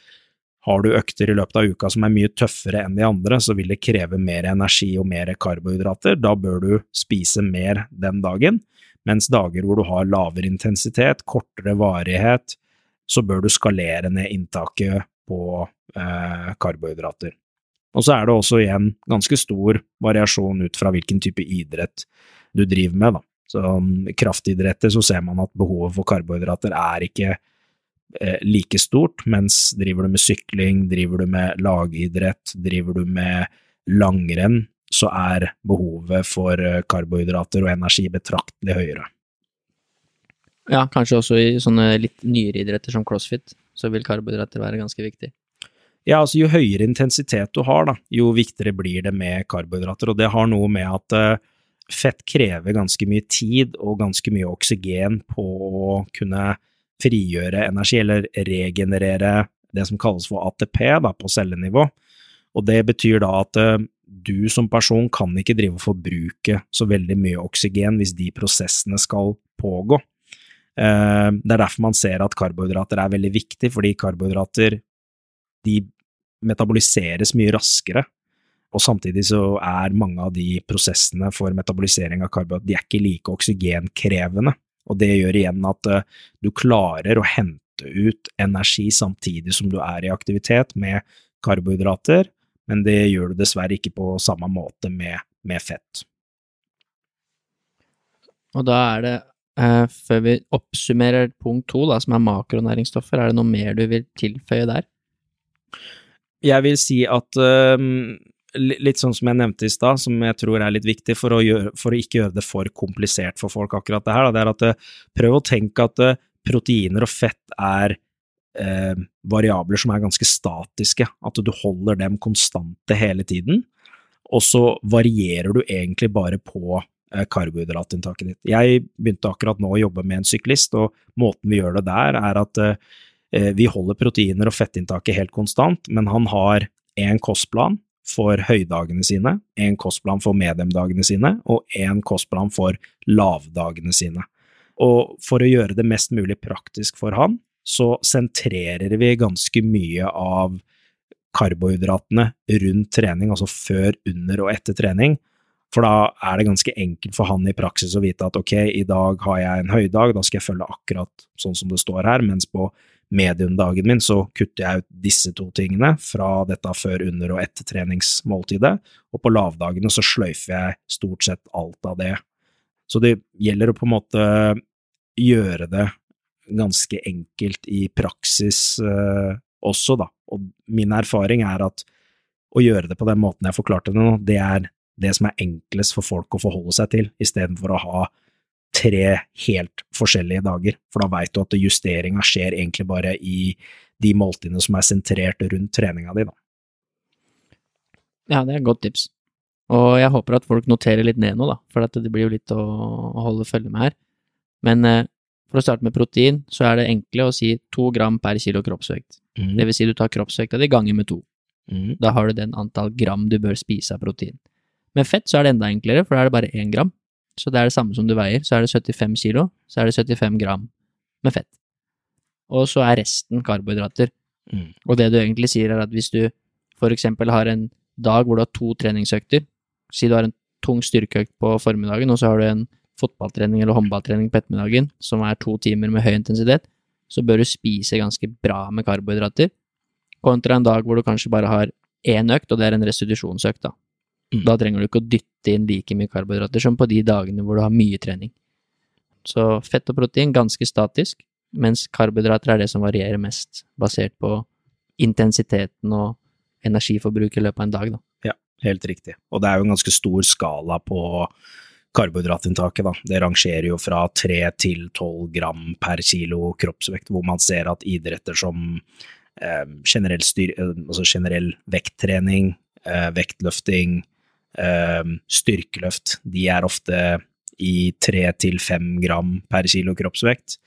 har du økter i løpet av uka som er mye tøffere enn de andre, så vil det kreve mer energi og mer karbohydrater. Da bør du spise mer den dagen, mens dager hvor du har lavere intensitet, kortere varighet, så bør du skalere ned inntaket på eh, karbohydrater. Og så er det også igjen ganske stor variasjon ut fra hvilken type idrett du driver med, da. Så um, kraftidretter så ser man at behovet for karbohydrater er ikke eh, like stort, mens driver du med sykling, driver du med lagidrett, driver du med langrenn, så er behovet for eh, karbohydrater og energi betraktelig høyere. Ja, kanskje også i sånne litt nyere idretter som crossfit, så vil karbohydrater være ganske viktig. Ja, altså jo høyere intensitet du har, da, jo viktigere blir det med karbohydrater, og det har noe med at eh, fett krever ganske mye tid og ganske mye oksygen på å kunne frigjøre energi, eller regenerere det som kalles for ATP da, på cellenivå. Og det betyr da at eh, du som person kan ikke drive og forbruke så veldig mye oksygen hvis de prosessene skal pågå. Eh, Det er derfor man ser at karbohydrater er veldig viktig, fordi karbohydrater de metaboliseres mye raskere, og samtidig så er mange av de prosessene for metabolisering av karbohydrater de er ikke like oksygenkrevende, og det gjør igjen at eh, du klarer å hente ut energi samtidig som du er i aktivitet med karbohydrater, men det gjør du dessverre ikke på samme måte med, med fett. Og da er det Eh, før vi oppsummerer punkt to, da, som er makronæringsstoffer, er det noe mer du vil tilføye der? Jeg vil si at eh, litt sånn som jeg nevnte i stad, som jeg tror er litt viktig for å, gjøre, for å, ikke gjøre det for komplisert for folk, akkurat det her, da, det er at uh, prøv å tenke at uh, proteiner og fett er uh, variabler som er ganske statiske, at du holder dem konstante hele tiden, og så varierer du egentlig bare på karbohydratinntaket ditt. Jeg begynte akkurat nå å jobbe med en syklist, og måten vi gjør det der, er at vi holder proteiner og fettinntaket helt konstant, men han har én kostplan for høydagene sine, en kostplan for mediumdagene sine og en kostplan for lavdagene sine. Og for å gjøre det mest mulig praktisk for han, så sentrerer vi ganske mye av karbohydratene rundt trening, altså før, under og etter trening. For da er det ganske enkelt for han i praksis å vite at ok, i dag har jeg en høydag, da skal jeg følge akkurat sånn som det står her, mens på mediumdagen min så kutter jeg ut disse to tingene fra dette før, under og etter treningsmåltidet, og på lavdagene så sløyfer jeg stort sett alt av det. Så det gjelder å på en måte gjøre det ganske enkelt i praksis eh, også, da. Og min erfaring er at å gjøre det på den måten jeg forklarte det nå, det er det som er enklest for folk å forholde seg til, istedenfor å ha tre helt forskjellige dager, for da veit du at justeringa skjer egentlig bare i de måltidene som er sentrert rundt treninga di, da. Ja, det er et godt tips. Og jeg håper at folk noterer litt ned nå, da, for det blir jo litt å, holde følge med her. Men eh, for å starte med protein, så er det enkle å si to gram per kilo kroppsvekt. Mm. Det vil si du tar kroppsvekta di ganger med to. Mm. Da har du den antall gram du bør spise av protein. Med fett så er det enda enklere, for da er det bare én gram. Så det er det samme som du veier. Så er det 75 kilo, så er det 75 gram med fett. Og så er resten karbohydrater. Mm. Og det du egentlig sier, er at hvis du for eksempel har en dag hvor du har to treningsøkter, si du har en tung styrkeøkt på formiddagen, og så har du en fotballtrening eller håndballtrening på ettermiddagen, som er to timer med høy intensitet, så bør du spise ganske bra med karbohydrater, kontra en dag hvor du kanskje bare har én økt, og det er en restitusjonsøkt, da. Mm. Da trenger du ikke å dytte inn like mye karbohydrater som på de dagene hvor du har mye trening. Så fett og protein ganske statisk, mens karbohydrater er det som varierer mest, basert på intensiteten og energiforbruk i løpet av en dag, da. Ja, helt riktig. Og det er jo en ganske stor skala på karbohydratinntaket, da. Det rangerer jo fra 3 til 12 gram per kilo kroppsvekt, hvor man ser at idretter som eh, generell, styr, eh, altså generell vekttrening, eh, vektløfting, eh, styrkeløft, de er ofte i tre til fem gram per kilo kroppsvekt.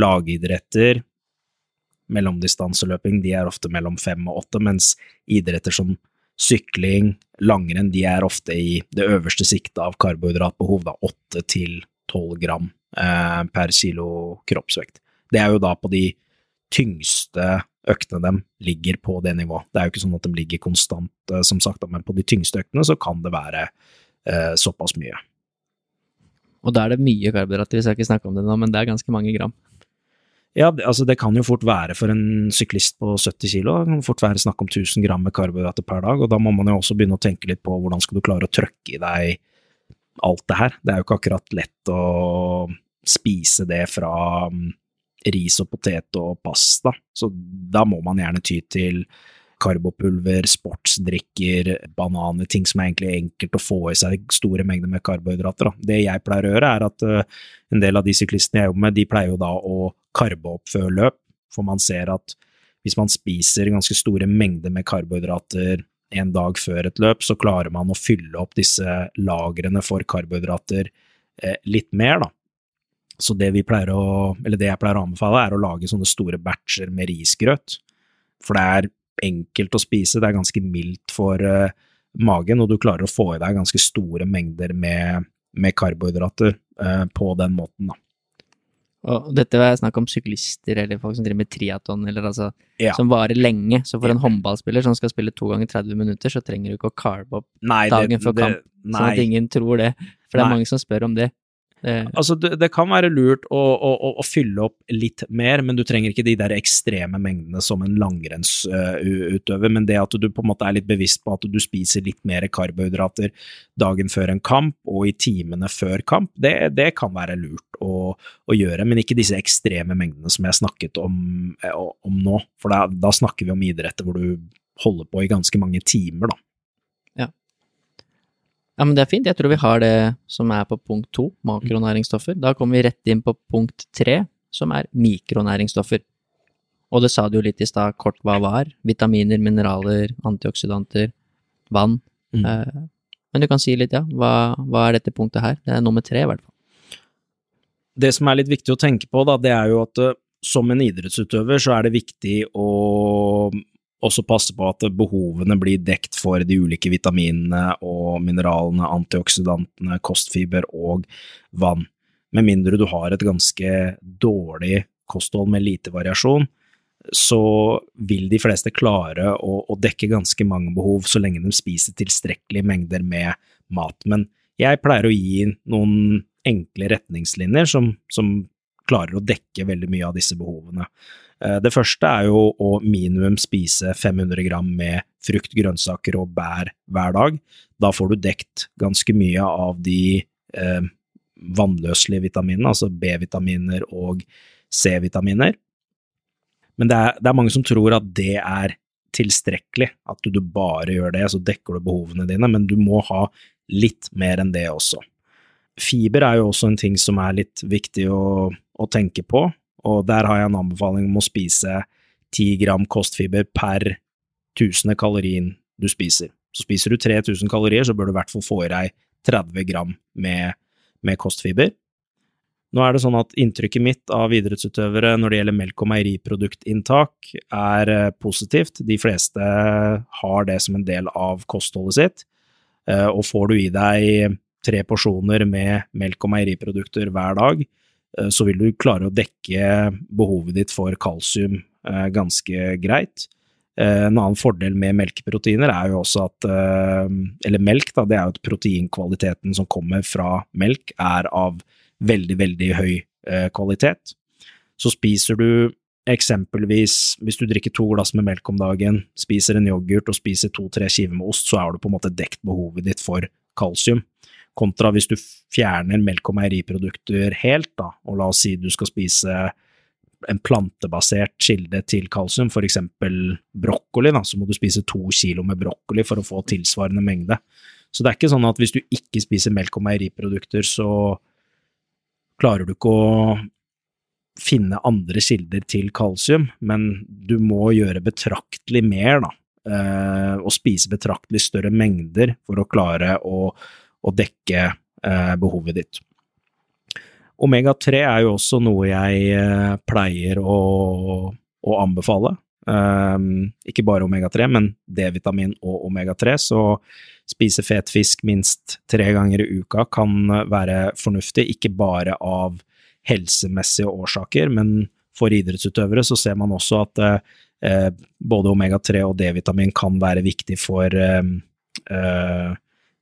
Lagidretter, mellomdistanseløping, de er ofte mellom fem og åtte, mens idretter som sykling, langrenn, de er ofte i det øverste siktet av karbohydratbehov, da åtte til tolv gram eh, per kilo kroppsvekt. Det er jo da på de tyngste øktene dem ligger på det nivået. Det er jo ikke sånn at de ligger konstant, eh, som sagt, men på de tyngste øktene så kan det være eh, såpass mye. Og da er det mye karbohydrater, vi skal ikke snakke om det nå, men det er ganske mange gram. Ja, altså det kan jo fort være for en syklist på 70 kilo, det kan fort være snakk om 1000 gram med karbohydrater per dag, og da må man jo også begynne å tenke litt på hvordan skal du klare å trøkke i deg alt det her. Det er jo ikke akkurat lett å spise det fra ris og potet og pasta, så da må man gjerne ty til karbopulver, sportsdrikker, bananer, ting som er egentlig enkelt å få i seg store mengder med karbohydrater. Da. Det jeg pleier å gjøre, er at uh, en del av de syklistene jeg jobber med, de pleier jo da å karbe opp før løp, for man ser at hvis man spiser ganske store mengder med karbohydrater en dag før et løp, så klarer man å fylle opp disse lagrene for karbohydrater eh, litt mer, da. Så det vi pleier å, eller det jeg pleier å anbefale, er å lage sånne store batcher med risgrøt. For det er enkelt å spise, det er ganske mildt for uh, magen, og du klarer å få i deg ganske store mengder med, med karbohydrater uh, på den måten, da. Og dette var snakk om syklister eller folk som driver med triaton, eller altså ja. som varer lenge. Så for en håndballspiller som skal spille to ganger 30 minutter, så trenger du ikke å carbe opp nei, dagen før kamp, Nei. sånn at ingen tror det. For det er nei. mange som spør om det. Det... Altså, det, kan være lurt å, å, å, fylle opp litt mer, men du trenger ikke de der ekstreme mengdene som en langrennsutøver. Uh, men det at du på en måte er litt bevisst på at du spiser litt mer karbohydrater dagen før en kamp og i timene før kamp, det, det kan være lurt å, å, gjøre, men ikke disse ekstreme mengdene som jeg snakket om, eh, om nå. For da, da, snakker vi om idretter hvor du holder på i ganske mange timer, da. Ja. Men det er fint. Jeg tror vi har det som er på punkt to, makronæringsstoffer. Da kommer vi rett inn på punkt tre, som er mikronæringsstoffer. Og det sa du jo litt i stad, kort hva var. Vitaminer, mineraler, antioksidanter, vann. Mm. Eh, men du kan si litt, ja. Hva, hva, er dette punktet her? Det er nummer tre, i hvert fall. Det som er litt viktig å tenke på, da, det er jo at uh, som en idrettsutøver så er det viktig å også passe på at behovene blir dekt for de ulike vitaminene og mineralene, antioksidantene, kostfiber og vann. Med mindre du har et ganske dårlig kosthold med lite variasjon, så vil de fleste klare å, å, dekke ganske mange behov så lenge de spiser tilstrekkelige mengder med mat. Men jeg pleier å gi noen enkle retningslinjer som, som klarer å dekke veldig mye av disse behovene. Eh, det første er jo å minimum spise 500 gram med frukt, grønnsaker og bær hver dag. Da får du dekt ganske mye av de eh, vannløselige vitaminene, altså B-vitaminer og C-vitaminer. Men det er, det er, mange som tror at det er tilstrekkelig, at du, bare gjør det, så dekker du behovene dine, men du må ha litt mer enn det også. Fiber er jo også en ting som er litt viktig å, å tenke på, og der har jeg en anbefaling om å spise 10 gram kostfiber per tusende kalorien du spiser. Så spiser du 3000 kalorier, så bør du i hvert fall få i deg 30 gram med, med kostfiber. Nå er det sånn at inntrykket mitt av idrettsutøvere når det gjelder melk- og meieriproduktinntak, er eh, positivt. De fleste har det som en del av kostholdet sitt. Eh, og får du i deg tre porsjoner med melk- og meieriprodukter hver dag, så vil du klare å dekke behovet ditt for kalsium ganske greit. En annen fordel med melkeproteiner er jo også at Eller melk, da, det er jo at proteinkvaliteten som kommer fra melk, er av veldig, veldig høy eh, kvalitet. Så spiser du eksempelvis, hvis du drikker to glass med melk om dagen, spiser en yoghurt og spiser to–tre skiver med ost, så har du på en måte dekt behovet ditt for kalsium. Kontra hvis du fjerner melk- og meieriprodukter helt, da, og la oss si du skal spise en plantebasert kilde til kalsium, eksempel brokkoli, da, så må du spise to kilo med brokkoli for å få tilsvarende mengde. Så det er ikke sånn at hvis du ikke spiser melk- og meieriprodukter, så klarer du ikke å finne andre kilder til kalsium, men du må gjøre betraktelig mer, da, eh, og spise betraktelig større mengder for å klare å, å dekke eh, behovet ditt. Omega-3 er jo også noe jeg eh, pleier å, å anbefale. Um, ikke bare omega-3, men D-vitamin og omega-3, så spise fet fisk minst tre ganger i uka kan være fornuftig, ikke bare av helsemessige årsaker, men for idrettsutøvere så ser man også at eh, både omega-3 og D-vitamin kan være viktig for eh, eh,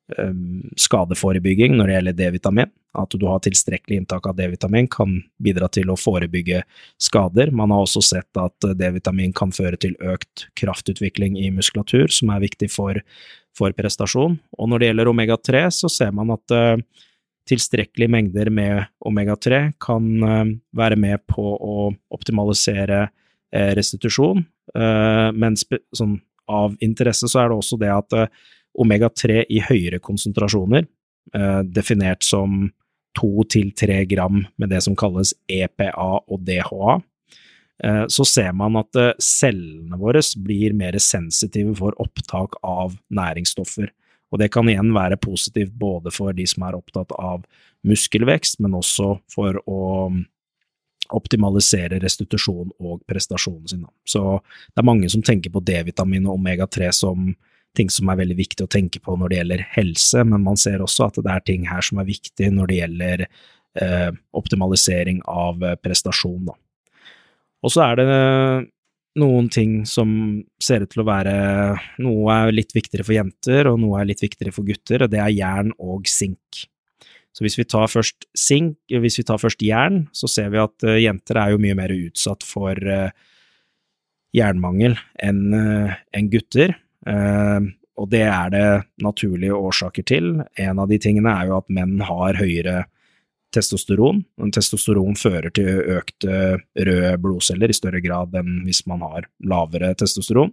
skadeforebygging når det gjelder D-vitamin. At du har tilstrekkelig inntak av D-vitamin kan bidra til å forebygge skader. Man har også sett at D-vitamin kan føre til økt kraftutvikling i muskulatur, som er viktig for, for prestasjon. Og når det gjelder omega-3, så ser man at uh, tilstrekkelige mengder med omega-3 kan uh, være med på å optimalisere uh, restitusjon, men sånn, av interesse så er det også det at omega-3 i høyere konsentrasjoner, eh, definert som to til tre gram med det som kalles EPA og DHA, eh, så ser man at eh, cellene våre blir mer sensitive for opptak av næringsstoffer. Og det kan igjen være positivt både for de som er opptatt av muskelvekst, men også for å mm, optimalisere restitusjon og prestasjonen sin. Så det er mange som tenker på D-vitamin og omega-3 som ting som er veldig viktig å tenke på når det gjelder helse, men man ser også at det er ting her som er viktig når det gjelder eh, optimalisering av eh, prestasjon. Da. Og så er det noen ting som ser ut til å være Noe er litt viktigere for jenter, og noe er litt viktigere for gutter, og det er jern og sink. Så hvis vi tar først sink, hvis vi tar først jern, så ser vi at uh, jenter er jo mye mer utsatt for jernmangel enn gutter. Eh, og det er det naturlige årsaker til. En av de tingene er jo at menn har høyere testosteron. Testosteron fører til økte røde blodceller i større grad enn hvis man har lavere testosteron.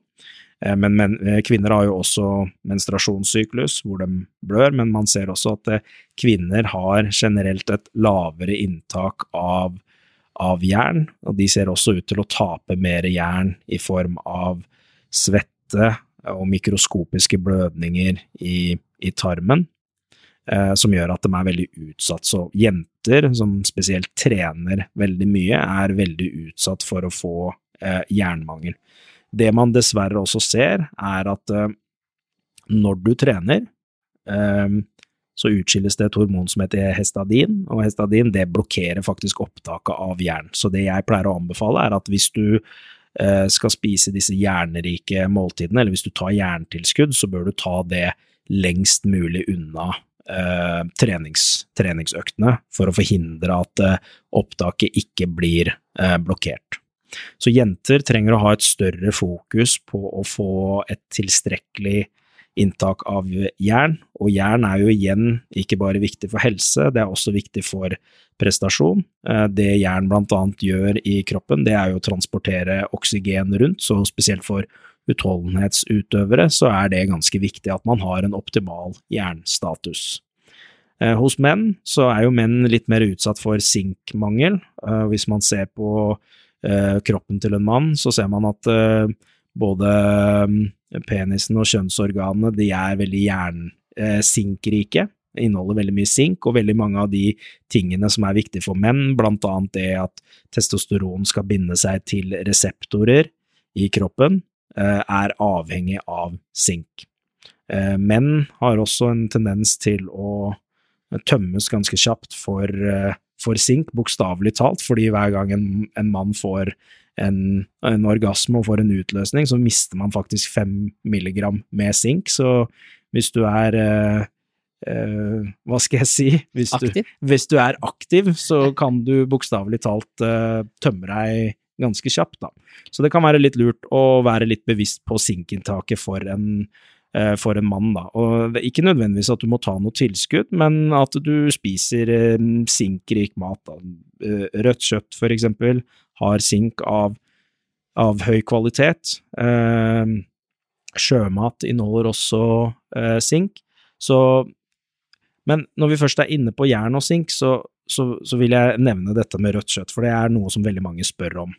Eh, men, men, kvinner har jo også menstruasjonssyklus hvor de blør, men man ser også at kvinner har generelt et lavere inntak av, av jern, og de ser også ut til å tape mer jern i form av svette og mikroskopiske blødninger i, i tarmen. Eh, som gjør at de er veldig utsatt. Så jenter som spesielt trener veldig mye, er veldig utsatt for å få eh, jernmangel. Det man dessverre også ser, er at eh, når du trener, eh, så utskilles det et hormon som heter hestadin, og hestadin det blokkerer faktisk opptaket av jern. Så det jeg pleier å anbefale, er at hvis du skal spise disse jernrike måltidene, eller hvis du tar jerntilskudd, så bør du ta det lengst mulig unna eh, trenings, treningsøktene, for å forhindre at eh, opptaket ikke blir eh, blokkert. Så jenter trenger å ha et større fokus på å få et tilstrekkelig inntak av jern, og jern er jo igjen ikke bare viktig for helse, det er også viktig for prestasjon. Eh, det jern blant annet gjør i kroppen, det er jo å transportere oksygen rundt, så spesielt for utholdenhetsutøvere så er det ganske viktig at man har en optimal jernstatus. Eh, hos menn så er jo menn litt mer utsatt for sinkmangel. Eh, hvis man ser på kroppen til en mann, så ser man at både penisen og kjønnsorganene de er veldig jernsinkrike. Eh, inneholder veldig mye sink, og veldig mange av de tingene som er viktige for menn, blant annet det at testosteron skal binde seg til reseptorer i kroppen, eh, er avhengig av sink. Eh, menn har også en tendens til å tømmes ganske kjapt for, for sink, bokstavelig talt, fordi hver gang en, en mann får en, en, orgasme og får en utløsning, så mister man faktisk fem milligram med sink. Så hvis du er eh, eh, Hva skal jeg si? Hvis du, hvis du, er aktiv, så kan du bokstavelig talt eh, tømme deg ganske kjapt, da. Så det kan være litt lurt å være litt bevisst på sinkinntaket for en eh, for en mann, da. Og det er ikke nødvendigvis at du må ta noe tilskudd, men at du spiser eh, sinkrik mat. Da. Eh, rødt kjøtt, for eksempel, har sink av, av høy kvalitet. Eh, sjømat inneholder også eh, sink. Så Men når vi først er inne på jern og sink, så, så, så, vil jeg nevne dette med rødt kjøtt, for det er noe som veldig mange spør om.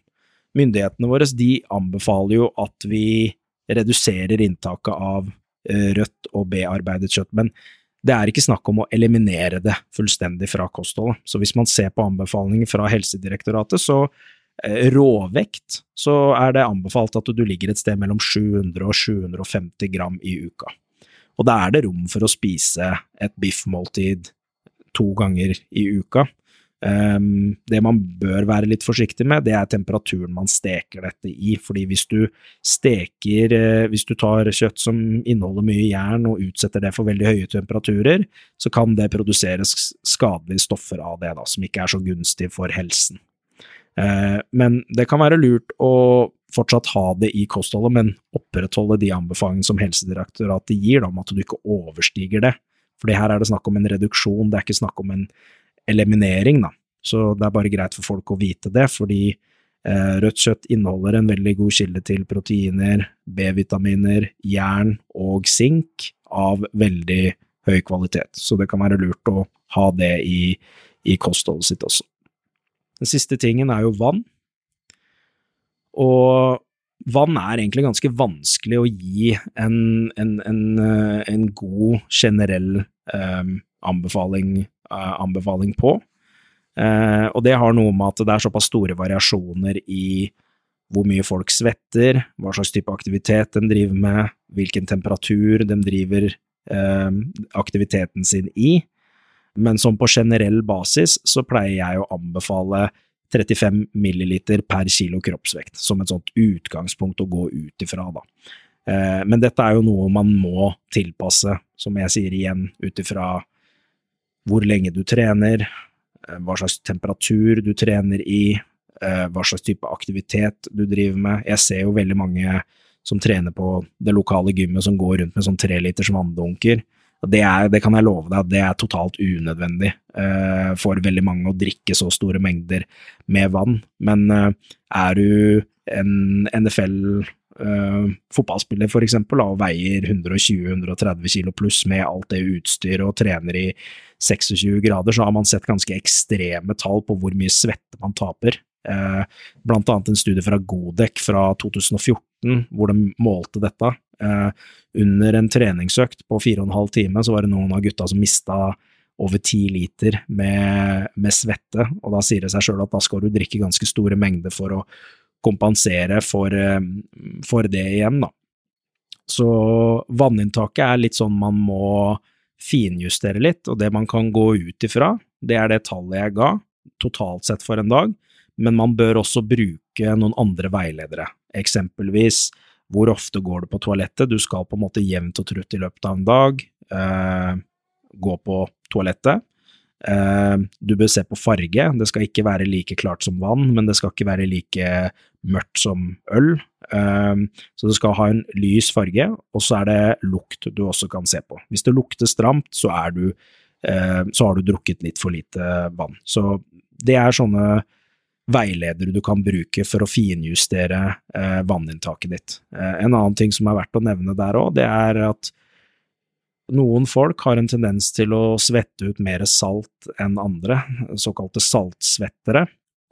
Myndighetene våre de anbefaler jo at vi reduserer inntaket av eh, rødt og bearbeidet kjøtt, men det er ikke snakk om å eliminere det fullstendig fra kostholdet. Så hvis man ser på anbefalinger fra Helsedirektoratet, så råvekt, så er det anbefalt at du ligger et sted mellom 700 og 750 gram i uka. Og da er det rom for å spise et biffmåltid to ganger i uka. Um, det man bør være litt forsiktig med, det er temperaturen man steker dette i, fordi hvis du steker uh, Hvis du tar kjøtt som inneholder mye jern og utsetter det for veldig høye temperaturer, så kan det produseres skadelige stoffer av det, da, som ikke er så gunstig for helsen. Eh, men det kan være lurt å fortsatt ha det i kostholdet, men opprettholde de anbefalingene som Helsedirektoratet gir, om at du ikke overstiger det. For her er det snakk om en reduksjon, det er ikke snakk om en eliminering, da. Så det er bare greit for folk å vite det, fordi eh, rødt kjøtt inneholder en veldig god kilde til proteiner, B-vitaminer, jern og sink av veldig høy kvalitet. Så det kan være lurt å ha det i, i kostholdet sitt også. Den siste tingen er jo vann. Og vann er egentlig ganske vanskelig å gi en, en, en, eh, en god generell eh, anbefaling, eh, anbefaling, på. Eh, og det har noe med at det er såpass store variasjoner i hvor mye folk svetter, hva slags type aktivitet de driver med, hvilken temperatur de driver uh, aktiviteten sin i. Men som på generell basis så pleier jeg å anbefale 35 milliliter per kilo kroppsvekt, som et sånt utgangspunkt å gå ut ifra, da. Eh, men dette er jo noe man må tilpasse, som jeg sier igjen, ut ifra hvor lenge du trener, eh, hva slags temperatur du trener i, eh, hva slags type aktivitet du driver med. Jeg ser jo veldig mange som trener på det lokale gymmet som går rundt med sånn treliters vanndunker. Det, er, det, kan jeg love deg at det er totalt unødvendig uh, for veldig mange å drikke så store mengder med vann. Men uh, er du en NFL uh, fotballspiller for eksempel, og veier 120-130 kilo pluss med alt det utstyret og trener i 26 grader, så har man sett ganske ekstreme tall på hvor mye svette man taper. Uh, blant annet en studie fra Godek fra 2014 hvor de målte dette. Uh, under en treningsøkt på fire og en halv time så var det noen av gutta som mista over ti liter med, med, svette, og da sier det seg sjøl at da skal du drikke ganske store mengder for å kompensere for, eh, for det igjen, da. Så vanninntaket er litt sånn man må finjustere litt, og det man kan gå ut ifra, det er det tallet jeg ga, totalt sett for en dag, men man bør også bruke noen andre veiledere, eksempelvis hvor ofte går du på toalettet, du skal på en måte jevnt og trutt i løpet av en dag eh, gå på toalettet, Eh, du bør se på farge, det skal ikke være like klart som vann, men det skal ikke være like mørkt som øl. Eh, så det skal ha en lys farge, og så er det lukt du også kan se på. Hvis det lukter stramt, så, du, eh, så har du drukket litt for lite vann. Så det er sånne veiledere du kan bruke for å finjustere vanninntaket ditt. En annen ting som er verdt å nevne der òg, det er at noen folk har en tendens til å svette ut mer salt enn andre, såkalte saltsvettere,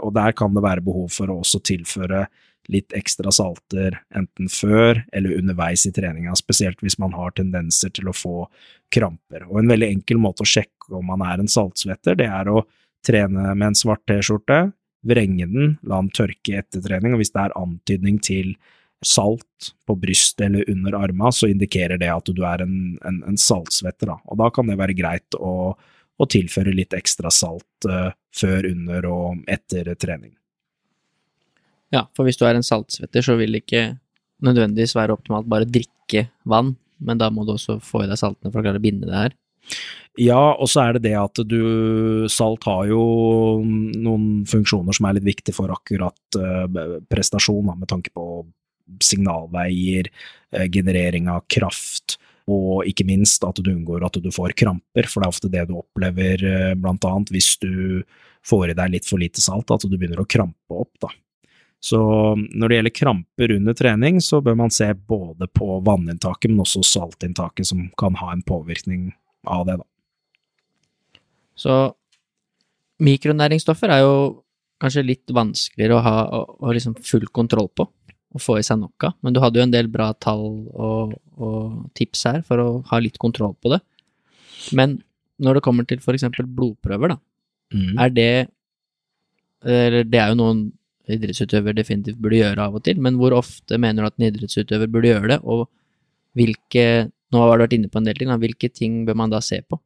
og der kan det være behov for å også tilføre litt ekstra salter enten før eller underveis i treninga, spesielt hvis man har tendenser til å få kramper. Og en veldig enkel måte å sjekke om man er en saltsvetter, det er å trene med en svart T-skjorte, vrenge den, la den tørke etter trening, og hvis det er antydning til salt på brystet eller under arma, så indikerer det at du er en, en, en saltsvetter. Da. Og da kan det være greit å, å tilføre litt ekstra salt uh, før, under og etter trening. Ja, for hvis du er en saltsvetter, så vil det ikke nødvendigvis være optimalt bare drikke vann, men da må du også få i deg saltene for å klare å binde det her. Ja, og så er det det at du Salt har jo noen funksjoner som er litt viktige for akkurat uh, prestasjon, med tanke på signalveier, eh, generering av kraft, og ikke minst at du unngår at du får kramper, for det er ofte det du opplever eh, blant annet hvis du får i deg litt for lite salt, at du begynner å krampe opp, da. Så når det gjelder kramper under trening, så bør man se både på vanninntaket, men også saltinntaket, som kan ha en påvirkning av det, da. Så mikronæringsstoffer er jo kanskje litt vanskeligere å ha å, liksom full kontroll på å få i seg nok av. Men du hadde jo en del bra tall og, og, tips her for å ha litt kontroll på det. Men når det kommer til eksempel blodprøver, da, mm. er det Eller det er jo noen idrettsutøver definitivt burde gjøre av og til, men hvor ofte mener du at en idrettsutøver burde gjøre det, og hvilke Nå har du vært inne på en del ting, da, hvilke ting bør man da se på?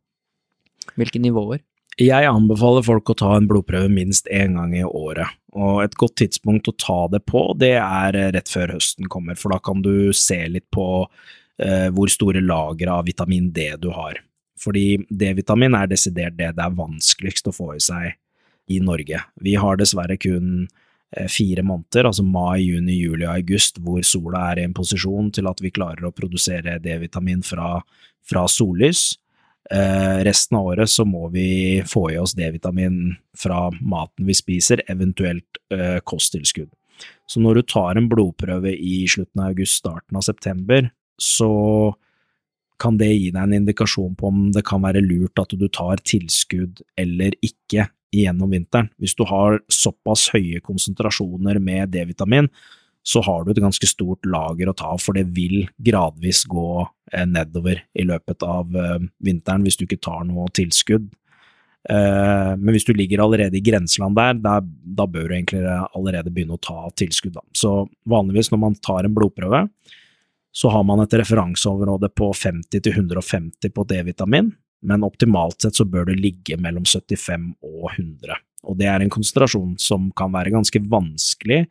Hvilke nivåer? Jeg anbefaler folk å ta en blodprøve minst én gang i året, og et godt tidspunkt å ta det på, det er rett før høsten kommer, for da kan du se litt på eh, hvor store lagre av vitamin D du har. Fordi D-vitamin er desidert det det er vanskeligst å få i seg i Norge. Vi har dessverre kun eh, fire måneder, altså mai, juni, juli og august, hvor sola er i en posisjon til at vi klarer å produsere D-vitamin fra, fra sollys. Eh, resten av året så må vi få i oss D-vitamin fra maten vi spiser, eventuelt eh, kosttilskudd. Så når du tar en blodprøve i slutten av august, starten av september, så kan det gi deg en indikasjon på om det kan være lurt at du tar tilskudd eller ikke gjennom vinteren. Hvis du har såpass høye konsentrasjoner med D-vitamin, så har du et ganske stort lager å ta av, for det vil gradvis gå eh, nedover i løpet av eh, vinteren hvis du ikke tar noe tilskudd. Eh, men hvis du ligger allerede i grenseland der, da, bør du egentlig allerede begynne å ta tilskudd. Så vanligvis når man tar en blodprøve, så har man et referanseområde på 50 til 150 på D-vitamin, men optimalt sett så bør det ligge mellom 75 og 100. Og det er en konsentrasjon som kan være ganske vanskelig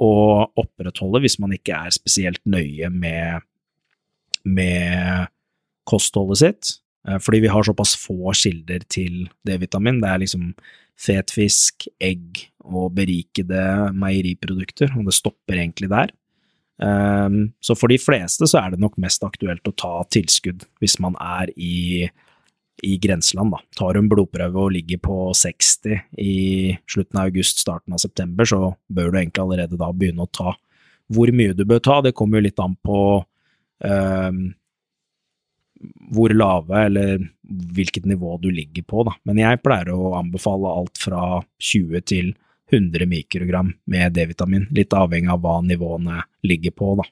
å opprettholde hvis man ikke er spesielt nøye med, med kostholdet sitt. Eh, fordi vi har såpass få kilder til D-vitamin. Det er liksom fet fisk, egg og berikede meieriprodukter, og det stopper egentlig der. Um, så for de fleste så er det nok mest aktuelt å ta tilskudd hvis man er i, i grenseland, da. Tar du en blodprøve og ligger på 60 i slutten av august, starten av september, så bør du egentlig allerede da begynne å ta. Hvor mye du bør ta, det kommer jo litt an på eh, hvor lave eller hvilket nivå du ligger på, da. Men jeg pleier å anbefale alt fra 20 til 100 mikrogram med D-vitamin, litt avhengig av hva nivåene ligger på, da.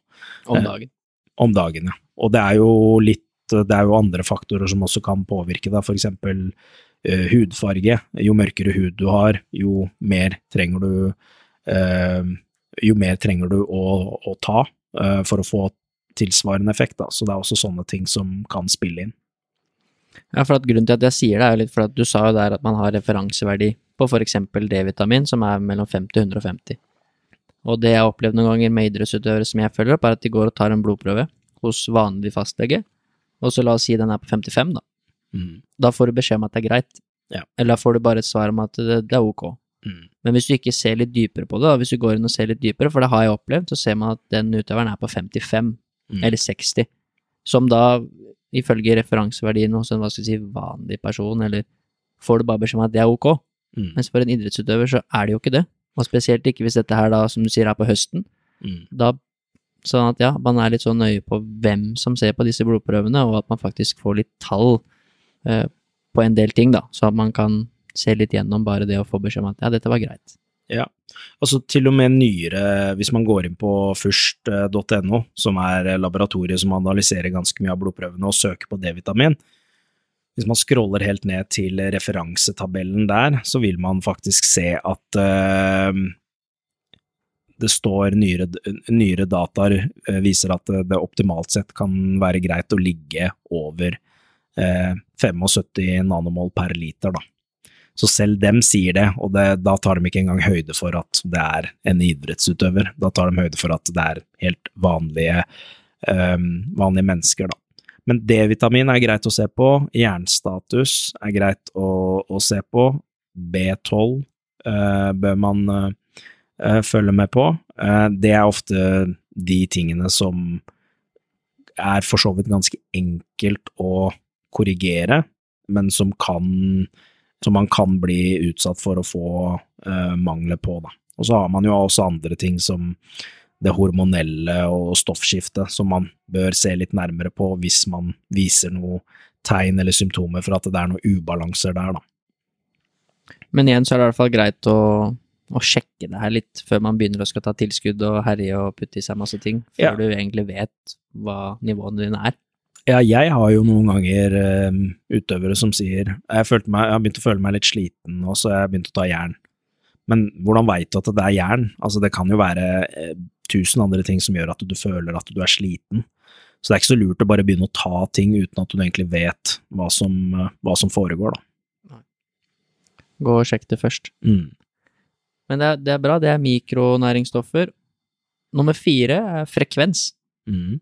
Om dagen. Eh, om dagen, ja. Og det er jo litt Det er jo andre faktorer som også kan påvirke deg, eksempel uh, hudfarge. Jo mørkere hud du har, jo mer trenger du uh, mer trenger du å, å ta uh, for å få tilsvarende effekt, da. Så det er også sånne ting som kan spille inn. Ja, for at Grunnen til at jeg sier det, er jo litt for at du sa jo der at man har referanseverdi på f.eks. D-vitamin, som er mellom 50 og 150. Og det jeg har opplevd noen ganger med idrettsutøvere som jeg følger opp, er at de går og tar en blodprøve hos vanlig fastlege, og så la oss si den er på 55, da. Mm. Da får du beskjed om at det er greit. Ja. Eller da får du bare et svar om at det, det er ok. Mm. Men hvis du ikke ser litt dypere på det, da, hvis du går inn og ser litt dypere, for det har jeg opplevd, så ser man at den utøveren er på 55, Mm. eller 60, som da, ifølge referanseverdien hos en hva skal jeg si, vanlig person, eller får du bare beskjed om at det er ok. Mm. Mens for en idrettsutøver så er det jo ikke det. Og spesielt ikke hvis dette her da, som du sier, er på høsten. Mm. Da, sånn at ja, man er litt så nøye på hvem som ser på disse blodprøvene, og at man faktisk får litt tall eh, på en del ting, da, så at man kan se litt gjennom bare det å få beskjed om at ja, dette var greit. Ja, altså til og med nyere, hvis man går inn på først.no, som er laboratoriet som analyserer ganske mye av blodprøvene og søker på D-vitamin, hvis man scroller helt ned til referansetabellen der, så vil man faktisk se at uh, det står nyere, nyere dataer uh, viser at det optimalt sett kan være greit å ligge over eh, 75 nanomål per liter, da. Så selv dem sier det, og det, da tar de ikke engang høyde for at det er en idrettsutøver. Da tar de høyde for at det er helt vanlige, eh, vanlige mennesker, da. Men D-vitamin er greit å se på, jernstatus er greit å, å se på, B12 eh, bør man uh, følge med på. Uh, det er ofte de tingene som er for så vidt ganske enkelt å korrigere, men som kan som man kan bli utsatt for å få uh, mangler på. Da. Og så har man jo også andre ting som det hormonelle og stoffskiftet, som man bør se litt nærmere på hvis man viser noe tegn eller symptomer for at det er noen ubalanser der, da. Men igjen så er det i hvert fall greit å, å sjekke det her litt før man begynner å skal ta tilskudd og herje og putte i seg masse ting, før Ja. du egentlig vet hva nivåene dine er. Ja, jeg har jo noen ganger eh, utøvere som sier jeg, følte meg, jeg har begynt å føle meg litt sliten, og så har jeg begynt å ta jern. Men hvordan veit du at det er jern? Altså, det kan jo være eh, tusen andre ting som gjør at du føler at du er sliten. Så det er ikke så lurt å bare begynne å ta ting uten at du egentlig vet hva som, eh, hva som foregår, da. Gå og sjekk det først. Mm. Men det er, det er bra, det er mikronæringsstoffer. Nummer fire er frekvens. Mm.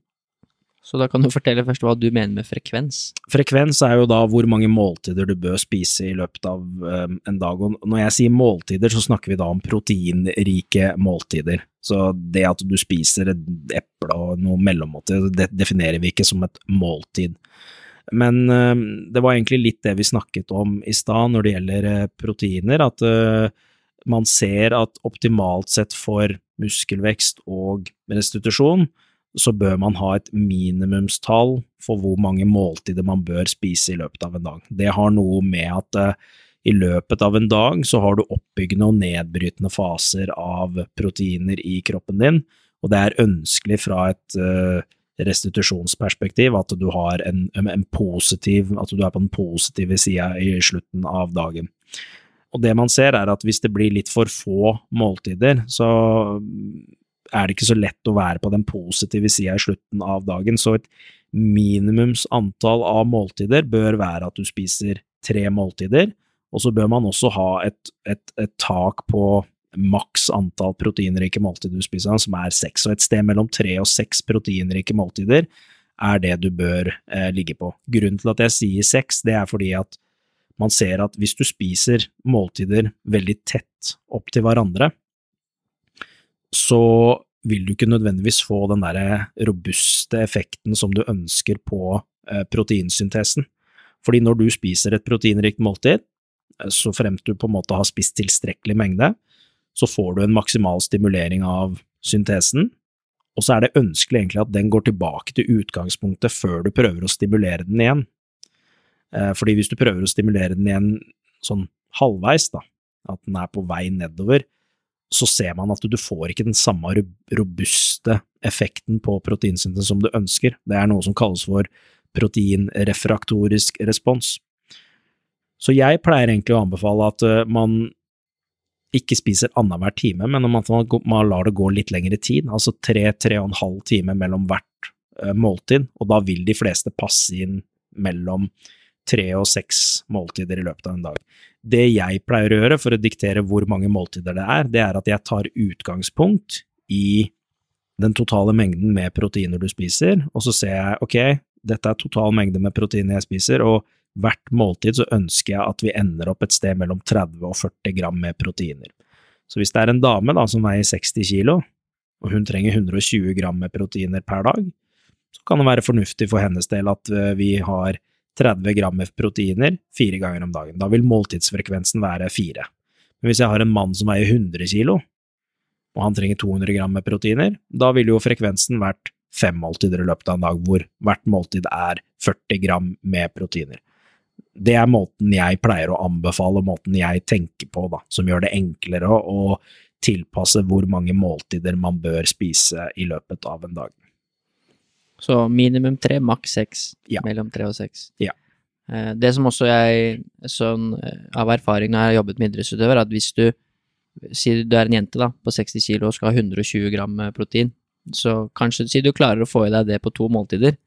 Så da kan du fortelle først hva du mener med frekvens. Frekvens er jo da hvor mange måltider du bør spise i løpet av um, en dag. Og når jeg sier måltider, så snakker vi da om proteinrike måltider. Så det at du spiser et eple og noe mellommåltid, det definerer vi ikke som et måltid. Men um, det var egentlig litt det vi snakket om i stad når det gjelder uh, proteiner, at eh, man ser at optimalt sett for muskelvekst og restitusjon, så bør man ha et minimumstall for hvor mange måltider man bør spise i løpet av en dag. Det har noe med at eh, i løpet av en dag så har du oppbyggende og nedbrytende faser av proteiner i kroppen din, og det er ønskelig fra et eh, restitusjonsperspektiv at du en, en positiv, at du er på den positive sida i slutten av dagen. Og det man ser er at hvis det blir litt for få måltider, så er det ikke så lett å være på den positive sida i slutten av dagen, så et minimums antall av måltider bør være at du spiser tre måltider, og så bør man også ha et, et, et tak på maks antall proteinrike måltider du spiser, som er seks, og et sted mellom tre og seks proteinrike måltider er det du bør eh, ligge på. Grunnen til at jeg sier seks, det er fordi at man ser at hvis du spiser måltider veldig tett opp til hverandre, så vil du ikke nødvendigvis få den der robuste effekten som du ønsker på eh, proteinsyntesen. Fordi når du spiser et proteinrikt måltid, eh, så fremt du på en måte har spist tilstrekkelig mengde, så får du en maksimal stimulering av syntesen, og så er det ønskelig egentlig at den går tilbake til utgangspunktet før du prøver å stimulere den igjen. Eh, fordi hvis du prøver å stimulere den igjen sånn halvveis, da, at den er på vei nedover, så ser man at du får ikke den samme robuste effekten på proteinsyntesen som du ønsker. Det er noe som kalles for proteinrefraktorisk respons. Så jeg pleier egentlig å anbefale at eh, man ikke spiser annenhver time, men at man lar det gå litt lengre tid, altså tre-tre og en halv time mellom hvert eh, måltid, og da vil de fleste passe inn mellom tre og seks måltider i løpet av en dag. Det jeg pleier å gjøre for å diktere hvor mange måltider det er, det er at jeg tar utgangspunkt i den totale mengden med proteiner du spiser, og så ser jeg ok, dette er total mengde med proteiner jeg spiser, og hvert måltid så ønsker jeg at vi ender opp et sted mellom 30 og 40 gram med proteiner. Så hvis det er en dame da som veier 60 kilo, og hun trenger 120 gram med proteiner per dag, så kan det være fornuftig for hennes del at eh, vi har 30 gram med proteiner fire ganger om dagen. Da vil måltidsfrekvensen være fire. Men hvis jeg har en mann som veier 100 kilo, og han trenger 200 gram med proteiner, da ville jo frekvensen vært fem måltider i løpet av en dag, hvor hvert måltid er 40 gram med proteiner. Det er måten jeg pleier å anbefale, måten jeg tenker på, da, som gjør det enklere å tilpasse hvor mange måltider man bør spise i løpet av en dag. Så minimum tre, maks seks. Ja. Mellom tre og seks. Ja. Eh, det som også jeg, sånn eh, av erfaring når jeg har jobbet med idrettsutøver, at hvis du sier du er en jente da, på 60 kilo og skal ha 120 gram protein, så kanskje si du klarer å få i deg det på to måltider,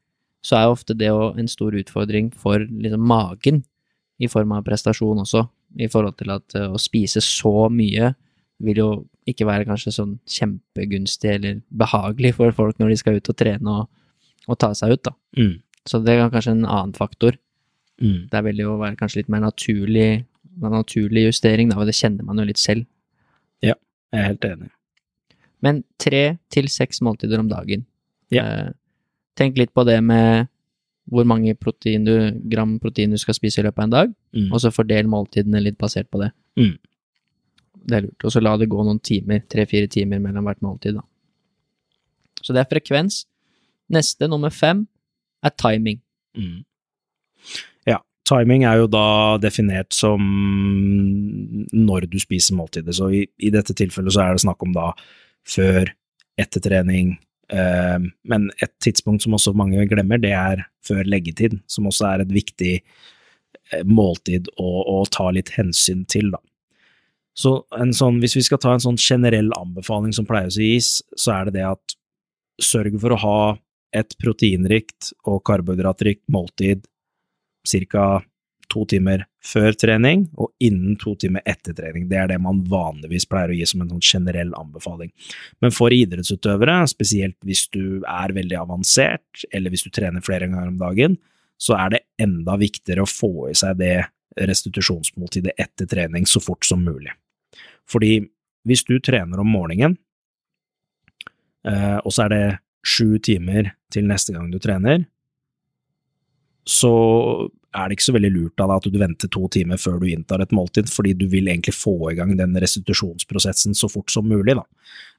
så er jo ofte det en stor utfordring for liksom magen, i form av prestasjon også, i forhold til at eh, å spise så mye vil jo ikke være kanskje sånn kjempegunstig eller behagelig for folk når de skal ut og trene og, og ta seg ut, da. Mm. Så det er kanskje en annen faktor. Mm. Der vil jo være kanskje litt mer naturlig, en naturlig justering, da, og det kjenner man jo litt selv. Ja, jeg er helt enig. Men tre til seks måltider om dagen. Ja. Eh, tenk litt på det med hvor mange protein du, gram protein du skal spise i løpet av en dag, Mm. og så fordel måltidene litt basert på det. Mm. Det er lurt. Og så la det gå noen timer, tre-fire timer mellom hvert måltid, da. Så det er frekvens. Neste, nummer fem, er timing. Mm. Ja, timing er jo da definert som når du spiser måltidet, så i, i dette tilfellet så er det snakk om da før, etter trening, eh, men et tidspunkt som også mange glemmer, det er før leggetid, som også er et viktig eh, måltid å, å ta litt hensyn til, da. Så sånn, hvis vi skal ta en sånn generell anbefaling som pleier å gis, så er det det at sørg for å ha et proteinrikt og karbohydratrikt måltid ca. to timer før trening og innen to timer etter trening. Det er det man vanligvis pleier å gi som en sånn generell anbefaling. Men for idrettsutøvere, spesielt hvis du er veldig avansert, eller hvis du trener flere ganger om dagen, så er det enda viktigere å få i seg det restitusjonsmåltidet etter trening så fort som mulig. Fordi hvis du trener om morgenen, eh, og så er det sju timer til neste gang du trener, så er det ikke så veldig lurt av deg at du venter to timer før du inntar et måltid, fordi du vil egentlig få i gang den restitusjonsprosessen så fort som mulig. Da.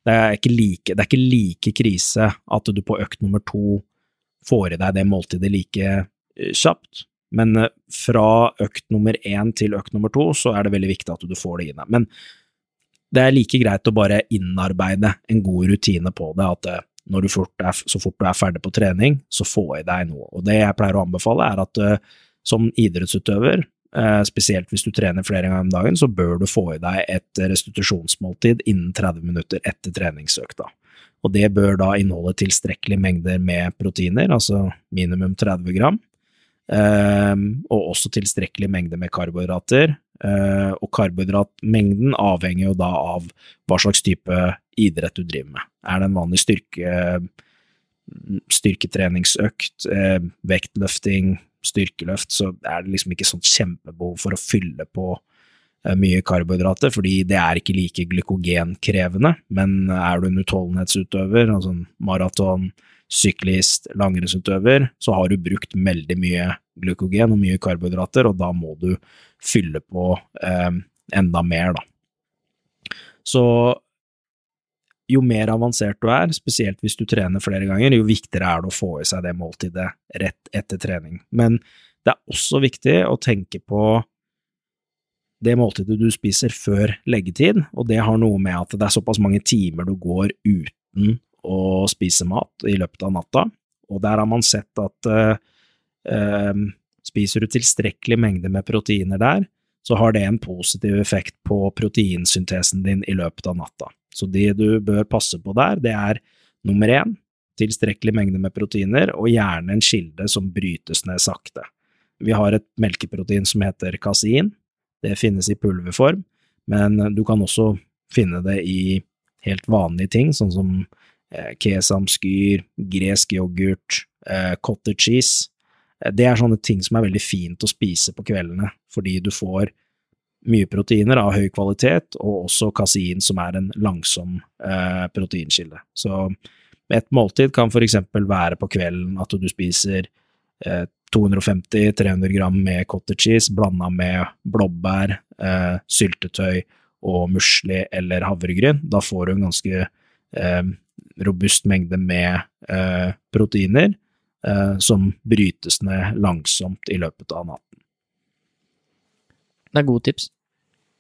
Det, er ikke like, det er ikke like krise at du på økt nummer to får i deg det måltidet like eh, kjapt, men eh, fra økt nummer én til økt nummer to så er det veldig viktig at du får det i deg. Men det er like greit å bare innarbeide en god rutine på det, at eh, når du fort er, så fort du er ferdig på trening, så få i deg noe. Og det jeg pleier å anbefale, er at uh, som idrettsutøver, uh, spesielt hvis du trener flere ganger om dagen, så bør du få i deg et restitusjonsmåltid innen 30 minutter etter treningsøkta. Og det bør da inneholde tilstrekkelige mengder med proteiner, altså minimum 30 gram, uh, og også tilstrekkelig mengde med karbohydrater. og karbohydratmengden avhenger jo da av hva slags type idrett du driver med. Er det en vanlig styrke, styrketreningsøkt, eh, vektløfting, styrkeløft, så er det liksom ikke sånn kjempebehov for å fylle på eh, mye karbohydrater, fordi det er ikke like glykogenkrevende. Men er du en utholdenhetsutøver, altså en maraton, syklist, langrennsutøver, så har du brukt veldig mye glykogen og mye karbohydrater, og da må du fylle på eh, enda mer, da. Så jo mer avansert du er, spesielt hvis du trener flere ganger, jo viktigere er det å få i seg det måltidet rett etter trening. Men det er også viktig å tenke på det måltidet du spiser før leggetid, og det har noe med at det er såpass mange timer du går uten å spise mat i løpet av natta, og der har man sett at uh, uh, spiser du tilstrekkelig mengde med proteiner der, så har det en positiv effekt på proteinsyntesen din i løpet av natta. Så det du bør passe på der, det er nummer én, tilstrekkelig mengde med proteiner, og gjerne en kilde som brytes ned sakte. Vi har et melkeprotein som heter kasein, det finnes i pulverform, men du kan også finne det i helt vanlige ting, sånn som eh, kesamskyr, gresk yoghurt, eh, cottage cheese. Eh, det er sånne ting som er veldig fint å spise på kveldene, fordi du får mye proteiner av høy kvalitet, og også kasein, som er en langsom eh, proteinkilde. Så et måltid kan eksempel være på kvelden at du spiser eh, 250-300 gram med cottage cheese blanda med blåbær, eh, syltetøy og musli eller havregryn. Da får du en ganske eh, robust mengde med eh, proteiner eh, som brytes ned langsomt i løpet av natten. Det er gode tips.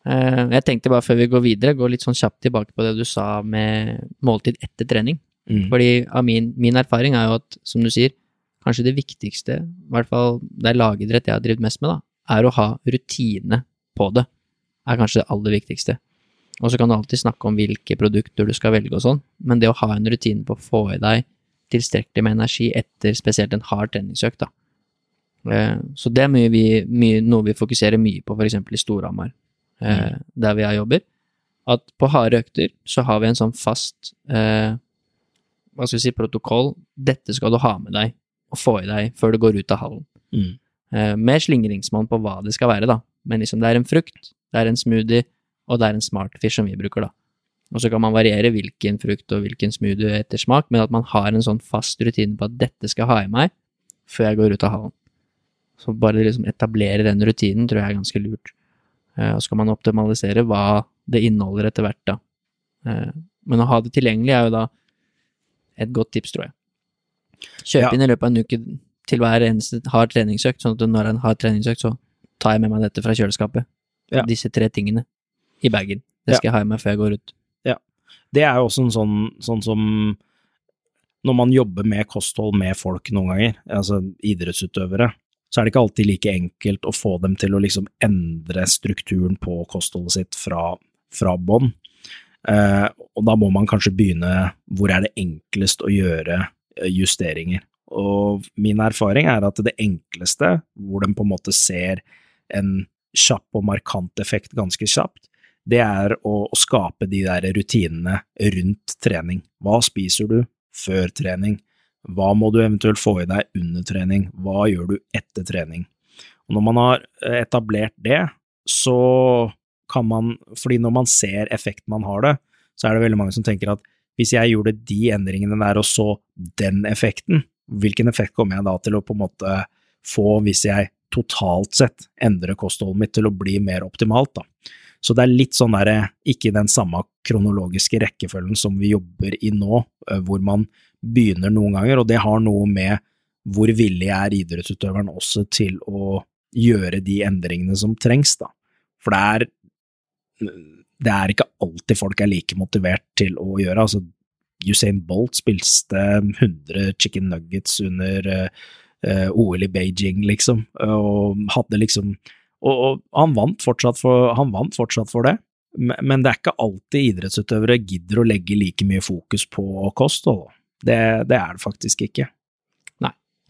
Eh, jeg tenkte bare før vi går videre, gå litt sånn kjapt tilbake på det du sa med måltid etter trening. Mm. Fordi av min, min erfaring er jo at, som du sier, kanskje det viktigste, i hvert fall det er lagidrett jeg har drevet mest med, da, er å ha rutine på det. Er kanskje det aller viktigste. Og så kan du alltid snakke om hvilke produkter du skal velge og sånn, men det å ha en rutine på å få i deg tilstrekkelig med energi etter spesielt en hard treningsøkt, da. Eh, Så det er mye vi, mye, noe vi fokuserer mye på, eksempel i Storhamar, eh, der vi jobber. At på harde økter så har vi en sånn fast eh, hva skal vi si, protokoll. Dette skal du ha med deg og få i deg før du går ut av hallen. Mm. Eh, med slingringsmonn på hva det skal være, da. Men liksom, det er en frukt, det er en smoothie, og det er en smartfish som vi bruker, da. Og så kan man variere hvilken frukt og hvilken smoothie etter smak, men at man har en sånn fast rutine på at dette skal ha i meg før jeg går ut av hallen. Så bare liksom etablere den rutinen tror jeg er ganske lurt. Eh, og så kan man optimalisere hva det inneholder etter hvert, da. Eh, men å ha det tilgjengelig er jo da et godt tips, tror jeg. Kjøp Ja. inn i løpet av en uke til hver eneste har treningsøkt, sånn at når en har treningsøkt, så tar jeg med meg dette fra kjøleskapet. Ja. Disse tre tingene i bagen. Det skal jeg ha i meg før jeg går ut. Ja. Det er jo også en sånn, sånn som når man jobber med kosthold med folk noen ganger, altså idrettsutøvere, så er det ikke alltid like enkelt å få dem til å liksom endre strukturen på kostholdet sitt fra, fra bånn. Eh, og da må man kanskje begynne hvor er det enklest å gjøre eh, justeringer. Og min erfaring er at det enkleste, hvor de på en måte ser en kjapp og markant effekt ganske kjapt, det er å, å skape de der rutinene rundt trening. Hva spiser du før trening? Hva må du eventuelt få i deg under trening? Hva gjør du etter trening? Og når man har eh, etablert det, så kan man, fordi når man ser effekten man har det, så er det veldig mange som tenker at hvis jeg gjorde de endringene der og så den effekten, hvilken effekt kommer jeg da til å på en måte få hvis jeg totalt sett endrer kostholdet mitt til å bli mer optimalt, da. Så det er litt sånn derre, ikke i den samme kronologiske rekkefølgen som vi jobber i nå, eh, hvor man begynner noen ganger, og det har noe med hvor villig er idrettsutøveren også til å gjøre de endringene som trengs, da. For det er, det er ikke alltid folk er like motivert til å gjøre, altså Usain Bolt spilte 100 chicken nuggets under eh, eh, OL i Beijing, liksom, og hadde liksom og, og han, vant fortsatt for, han vant fortsatt for det, men, det er ikke alltid idrettsutøvere gidder å legge like mye fokus på kosthold. Det, det er det faktisk ikke.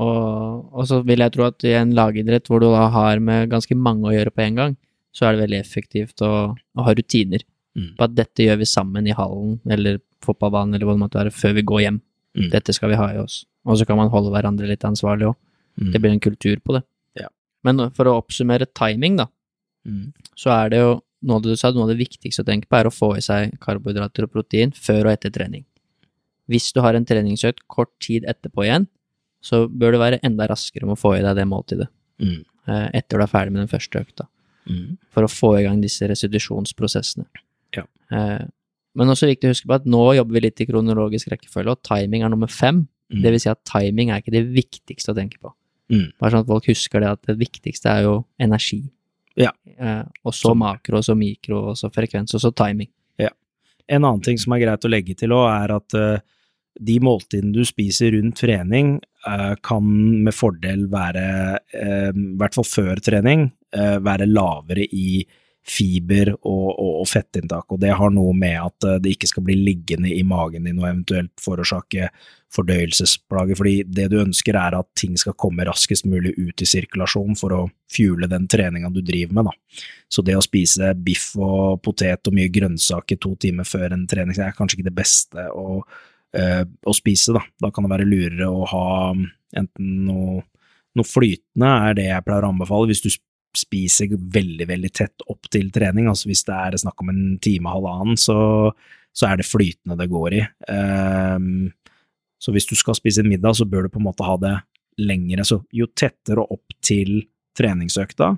Og, og så vil jeg tro at i en lagidrett hvor du da har med ganske mange å gjøre på en gang, så er det veldig effektivt å, å ha rutiner Mm. på at dette gjør vi sammen i hallen eller fotballbanen eller hva det måtte være, før vi går hjem. Mm. Dette skal vi ha i oss. Og så kan man holde hverandre litt ansvarlig òg. Mm. Det blir en kultur på det. Men for å oppsummere timing, da, Mm. så er det jo noe av det du sa, noe av det viktigste å tenke på er å få i seg karbohydrater og protein før og etter trening. Hvis du har en treningsøkt kort tid etterpå igjen, så bør du være enda raskere med å få i deg det måltidet Mm. eh, etter du er ferdig med den første økta, Mm. for å få i gang disse restitusjonsprosessene. Ja. Eh, men også viktig å huske på at nå jobber vi litt i kronologisk rekkefølge, og timing er nummer fem. Mm. Det vil si at timing er ikke det viktigste å tenke på. Mm. Bare sånn at folk husker det, at det viktigste er jo energi. Ja. Eh, og så makro, og så mikro, og så frekvens, og så timing. En annen ting som er greit å legge til òg, er at uh, de måltidene du spiser rundt trening, uh, kan med fordel være, i i hvert fall før trening, eh, være lavere i fiber og, og, og fettinntak. Og det har noe med at eh, det ikke skal bli liggende i magen din og eventuelt forårsake fordøyelsesplager. Fordi det du ønsker er at ting skal komme raskest mulig ut i sirkulasjon for å fuele den treninga du driver med. da. Så det å spise biff og potet og mye grønnsaker to timer før en trening er kanskje ikke det beste å, øh, å spise. Da Da kan det være lurere å ha enten noe, noe flytende, er det jeg pleier å anbefale. Hvis du spiser veldig, veldig tett opp til trening, altså hvis det er snakk om en time, halvannen, så, så er det flytende det går i. Um, så hvis du skal spise en middag, så bør du på en måte ha det lengre. Så jo tettere opp til treningsøkta,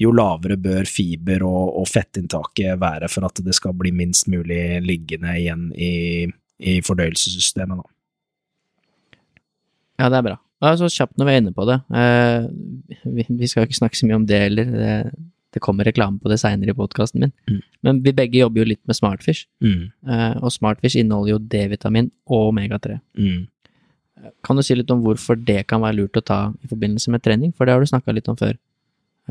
jo lavere bør fiber- og, og fettinntaket være for at det skal bli minst mulig liggende igjen i, i fordøyelsessystemet. Ja, det er bra. Ja, så kjapt når vi er inne på det. Eh, vi, skal jo ikke snakke så mye om det heller. Det, kommer reklame på det seinere i podkasten min. Mm. Men vi begge jobber jo litt med Smartfish, Mm, eh, og Smartfish inneholder jo D-vitamin og omega-3. mm. Kan du si litt om hvorfor det kan være lurt å ta i forbindelse med trening? For det har du snakka litt om før,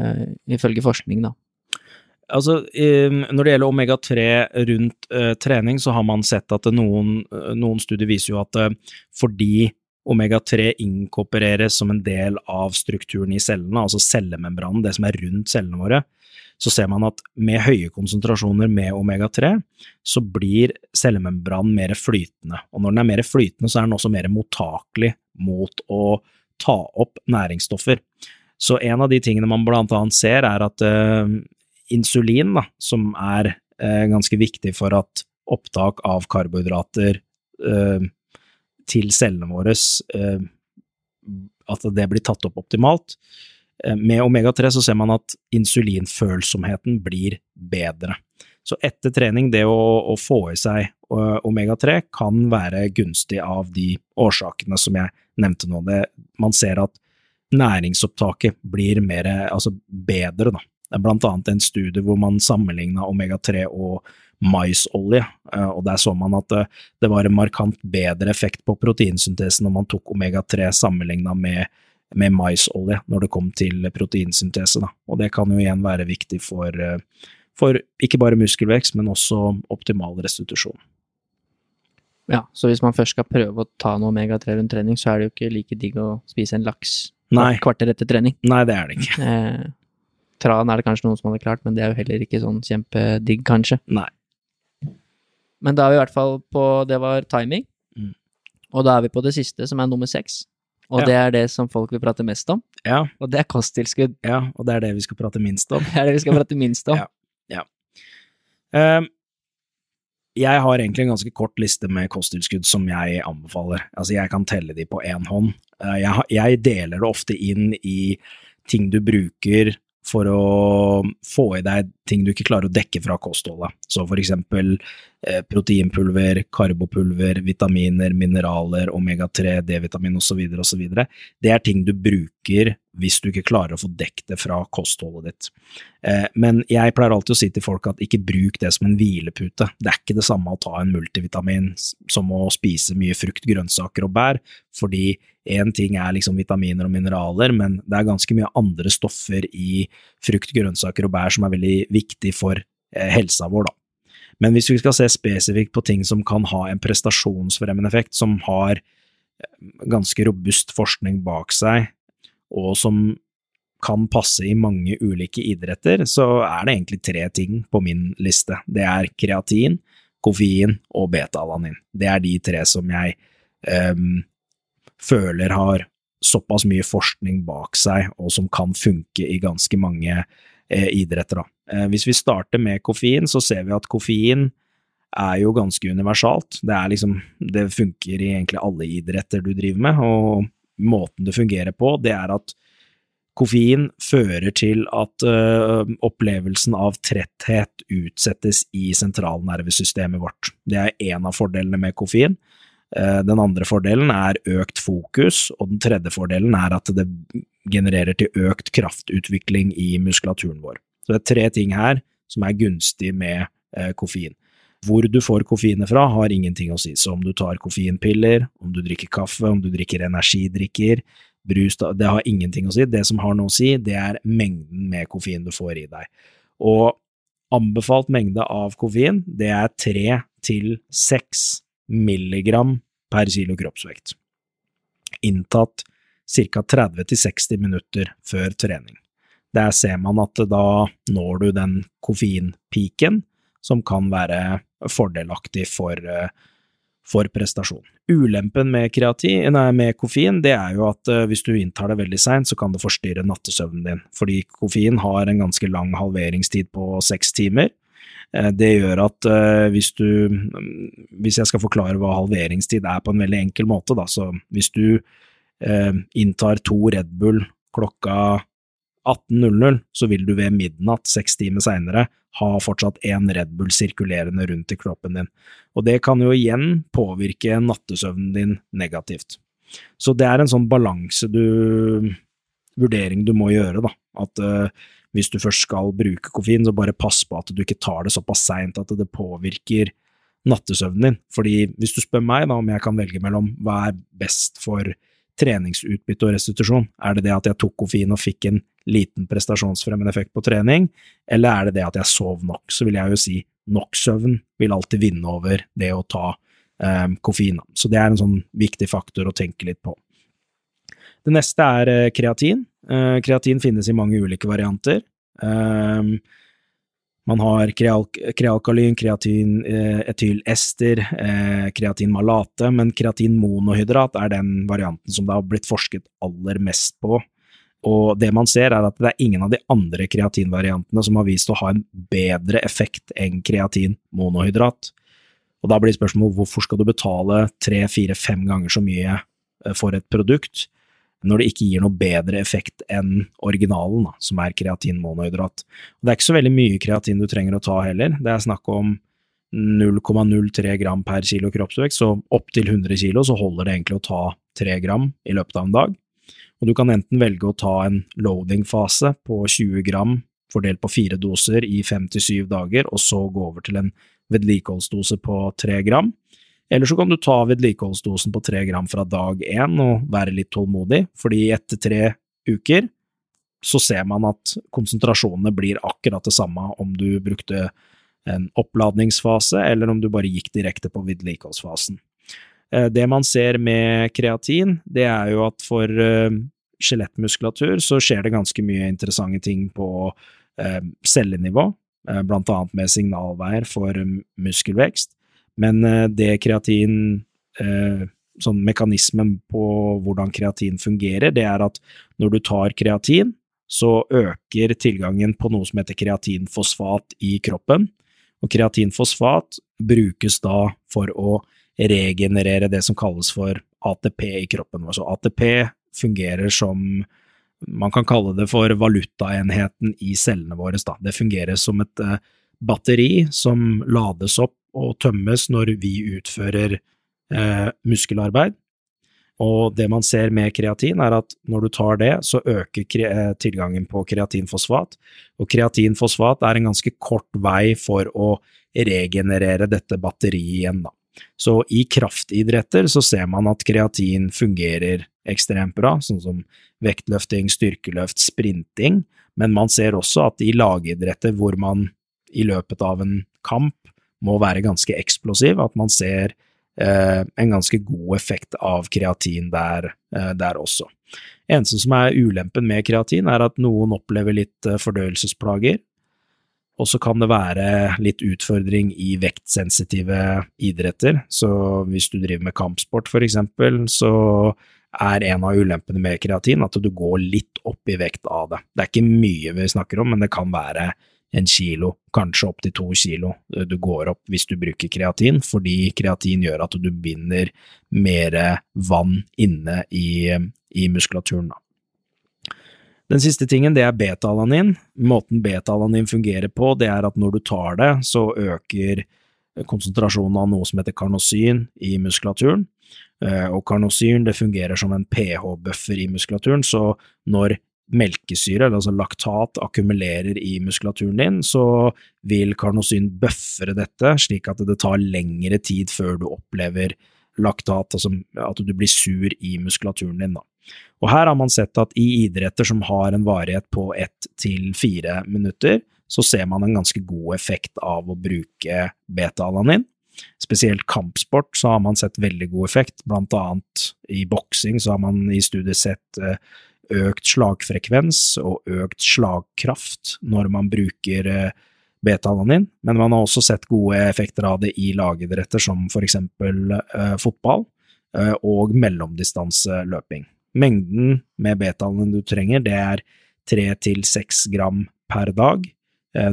eh, ifølge forskning, da. Altså, når det gjelder omega-3 rundt trening, så har man sett at noen, noen studier viser jo at fordi omega-3 inkorporeres som en del av strukturen i cellene, altså cellemembranen, det som er rundt cellene våre, så ser man at med høye konsentrasjoner med omega-3, så blir cellemembranen mer flytende. Og når den er mer flytende, så er den også mer mottakelig mot å ta opp næringsstoffer. Så en av de tingene man blant annet ser, er at uh, insulin, da, som er uh, ganske viktig for at opptak av karbohydrater eh, til cellene våre, eh, at det blir tatt opp optimalt. Eh, Med omega-3 så ser man at insulinfølsomheten blir bedre. Så etter trening, det å, å få i seg eh, omega-3 kan være gunstig av de årsakene som jeg nevnte nå. Det, man ser at næringsopptaket blir mer, altså bedre, da. Det er blant annet en studie hvor man sammenligna omega-3 og maisolje, eh, og der så man at det, det var en markant bedre effekt på proteinsyntesen når man tok omega-3 sammenligna med, med maisolje når det kom til proteinsyntese. Da. Og det kan jo igjen være viktig for, eh, for ikke bare muskelvekst, men også optimal restitusjon. Ja, så hvis man først skal prøve å ta noe omega-3 rundt trening, så er det jo ikke like digg å spise en laks Nei. kvarter etter trening. Nei, det er det ikke. Eh, tran er det kanskje noen som hadde klart, men det er jo heller ikke sånn kjempedigg, kanskje. Nei. Men da er vi i hvert fall på Det var timing. Mm. Og da er vi på det siste, som er nummer seks. Og Ja. det er det som folk vil prate mest om, Ja, og det er kosttilskudd. ja, og det er det vi skal prate minst om. Det er det vi skal prate minst om. Ja. Eh, jeg har egentlig en ganske kort liste med kosttilskudd som jeg anbefaler. Altså, jeg kan telle de på én hånd. Eh, jeg, jeg deler det ofte inn i ting du bruker for å få i deg ting du ikke klarer å dekke fra kostholdet. Så for eksempel eh, proteinpulver, karbopulver, vitaminer, mineraler, omega-3, D-vitamin osv. osv. Det er ting du bruker hvis du ikke klarer å få dekket det fra kostholdet ditt. Eh, men jeg pleier alltid å si til folk at ikke bruk det som en hvilepute. Det er ikke det samme å ta en multivitamin som å spise mye frukt, grønnsaker og bær, fordi én ting er liksom vitaminer og mineraler, men det er ganske mye andre stoffer i frukt, grønnsaker og bær som er veldig viktig for eh, helsa vår, da. Men hvis vi skal se spesifikt på ting som kan ha en prestasjonsfremmende effekt, som har eh, ganske robust forskning bak seg, og som kan passe i mange ulike idretter, så er det egentlig tre ting på min liste. Det er kreatin, koffein og beta-alanin. Det er de tre som jeg ehm, føler har såpass mye forskning bak seg, og som kan funke i ganske mange idretter. Da. Hvis vi starter med koffein, så ser vi at koffein er jo ganske universalt. Det, liksom, det funker i egentlig alle idretter du driver med, og måten det fungerer på, det er at koffein fører til at ø, opplevelsen av tretthet utsettes i sentralnervesystemet vårt. Det er en av fordelene med koffein. Uh, den andre fordelen er økt fokus, og den tredje fordelen er at det genererer til økt kraftutvikling i muskulaturen vår. Så det er tre ting her som er gunstig med uh, koffein. Hvor du får koffeinet fra, har ingenting å si. Så om du tar koffeinpiller, om du drikker kaffe, om du drikker energidrikker, brus, det har ingenting å si. Det som har noe å si, det er mengden med koffein du får i deg. Og anbefalt mengde av koffein, det er tre til seks milligram per kilo kroppsvekt. Inntatt ca. 30–60 minutter før trening. Der ser man at da når du den koffeinpiken som kan være fordelaktig for, eh, for prestasjon. Ulempen med, kreatin, nei, med koffein det er jo at uh, hvis du inntar det veldig seint, så kan det forstyrre nattesøvnen din, fordi koffein har en ganske lang halveringstid på seks timer. Uh, det gjør at uh, hvis du Hvis jeg skal forklare hva halveringstid er på en veldig enkel måte, da, så hvis du inntar to Red Bull klokka 18.00, så vil du ved midnatt, seks timer seinere, ha fortsatt én Red Bull sirkulerende rundt i kroppen din, og det kan jo igjen påvirke nattesøvnen din negativt. Så det er en sånn balanse du vurdering du må gjøre, da, at uh, hvis du først skal bruke koffein, så bare pass på at du ikke tar det såpass seint at det påvirker nattesøvnen din, fordi hvis du spør meg da om jeg kan velge mellom hva er best for treningsutbytte og restitusjon? Er det det at jeg tok koffein og fikk en liten prestasjonsfremmende effekt på trening, eller er det det at jeg sov nok? Så vil jeg jo si nok søvn vil alltid vinne over det å ta eh, koffein. Så det er en sånn viktig faktor å tenke litt på. Det neste er eh, kreatin. Eh, kreatin finnes i mange ulike varianter. Eh, man har krealkalyn, kreatin eh, etylester, kreatin malate, men kreatin monohydrat er den varianten som det har blitt forsket aller mest på. Og det man ser, er at det er ingen av de andre kreatinvariantene som har vist å ha en bedre effekt enn kreatin monohydrat. Og da blir spørsmålet hvorfor skal du betale tre, fire, fem ganger så mye for et produkt når det ikke gir noe bedre effekt enn originalen, da, som er kreatinmonohydrat. Det er ikke så veldig mye kreatin du trenger å ta heller, det er snakk om 0,03 gram per kilo kroppsvekt, så opptil 100 kilo så holder det egentlig å ta 3 gram i løpet av en dag. Og du kan enten velge å ta en loading-fase på 20 gram fordelt på fire doser i fem til syv dager, og så gå over til en vedlikeholdsdose på 3 gram. Eller så kan du ta vedlikeholdsdosen på tre gram fra dag én og være litt tålmodig, fordi etter tre uker så ser man at konsentrasjonene blir akkurat det samme om du brukte en oppladningsfase, eller om du bare gikk direkte på vedlikeholdsfasen. Eh, det man ser med kreatin, det er jo at for eh, skjelettmuskulatur så skjer det ganske mye interessante ting på eh, cellenivå, blant annet med signalveier for muskelvekst. Men eh, det kreatin eh, Sånn mekanismen på hvordan kreatin fungerer, det er at når du tar kreatin, så øker tilgangen på noe som heter kreatinfosfat i kroppen. Og kreatinfosfat brukes da for å regenerere det som kalles for ATP i kroppen. Altså ATP fungerer som man kan kalle det for valutaenheten i cellene våre. Det fungerer som et uh, batteri som lades opp og tømmes når vi utfører eh, muskelarbeid. Og det man ser med kreatin, er at når du tar det, så øker eh, tilgangen på kreatinfosfat. Og kreatinfosfat er en ganske kort vei for å regenerere dette batteriet igjen, da. Så i kraftidretter så ser man at kreatin fungerer ekstremt bra, sånn som vektløfting, styrkeløft, sprinting, men man ser også at i lagidretter hvor man i løpet av en kamp må være ganske eksplosiv, at man ser eh, en ganske god effekt av kreatin der, eh, der også. Eneste som er ulempen med kreatin, er at noen opplever litt eh, fordøyelsesplager, og så kan det være litt utfordring i vektsensitive idretter, så hvis du driver med kampsport for eksempel, så er en av ulempene med kreatin, at du går litt opp i vekt av det. Det er ikke mye vi snakker om, men det kan være en kilo, kanskje opptil to kilo du går opp hvis du bruker kreatin, fordi kreatin gjør at du binder mer vann inne i, i muskulaturen. Den siste tingen, det er beta-alanin. Måten beta-alanin fungerer på, det er at når du tar det, så øker konsentrasjonen av noe som heter karnosin i muskulaturen. Eh, og karnosyn det fungerer som en pH-buffer i muskulaturen, så når melkesyre, altså laktat, akkumulerer i muskulaturen din, så vil karnosyn bøffere dette, slik at det tar lengre tid før du opplever laktat, altså at du blir sur i muskulaturen din. Da. Og her har man sett at i idretter som har en varighet på ett til fire minutter, så ser man en ganske god effekt av å bruke beta-alanin. Spesielt kampsport så har man sett veldig god effekt, blant annet i boksing så har man i studiet sett eh, økt slagfrekvens og økt slagkraft når man bruker eh, beta-ananin, men man har også sett gode effekter av det i lagidretter som for eksempel eh, fotball eh, og mellomdistanseløping. Mengden med beta-ananin du trenger, det er tre til seks gram per dag.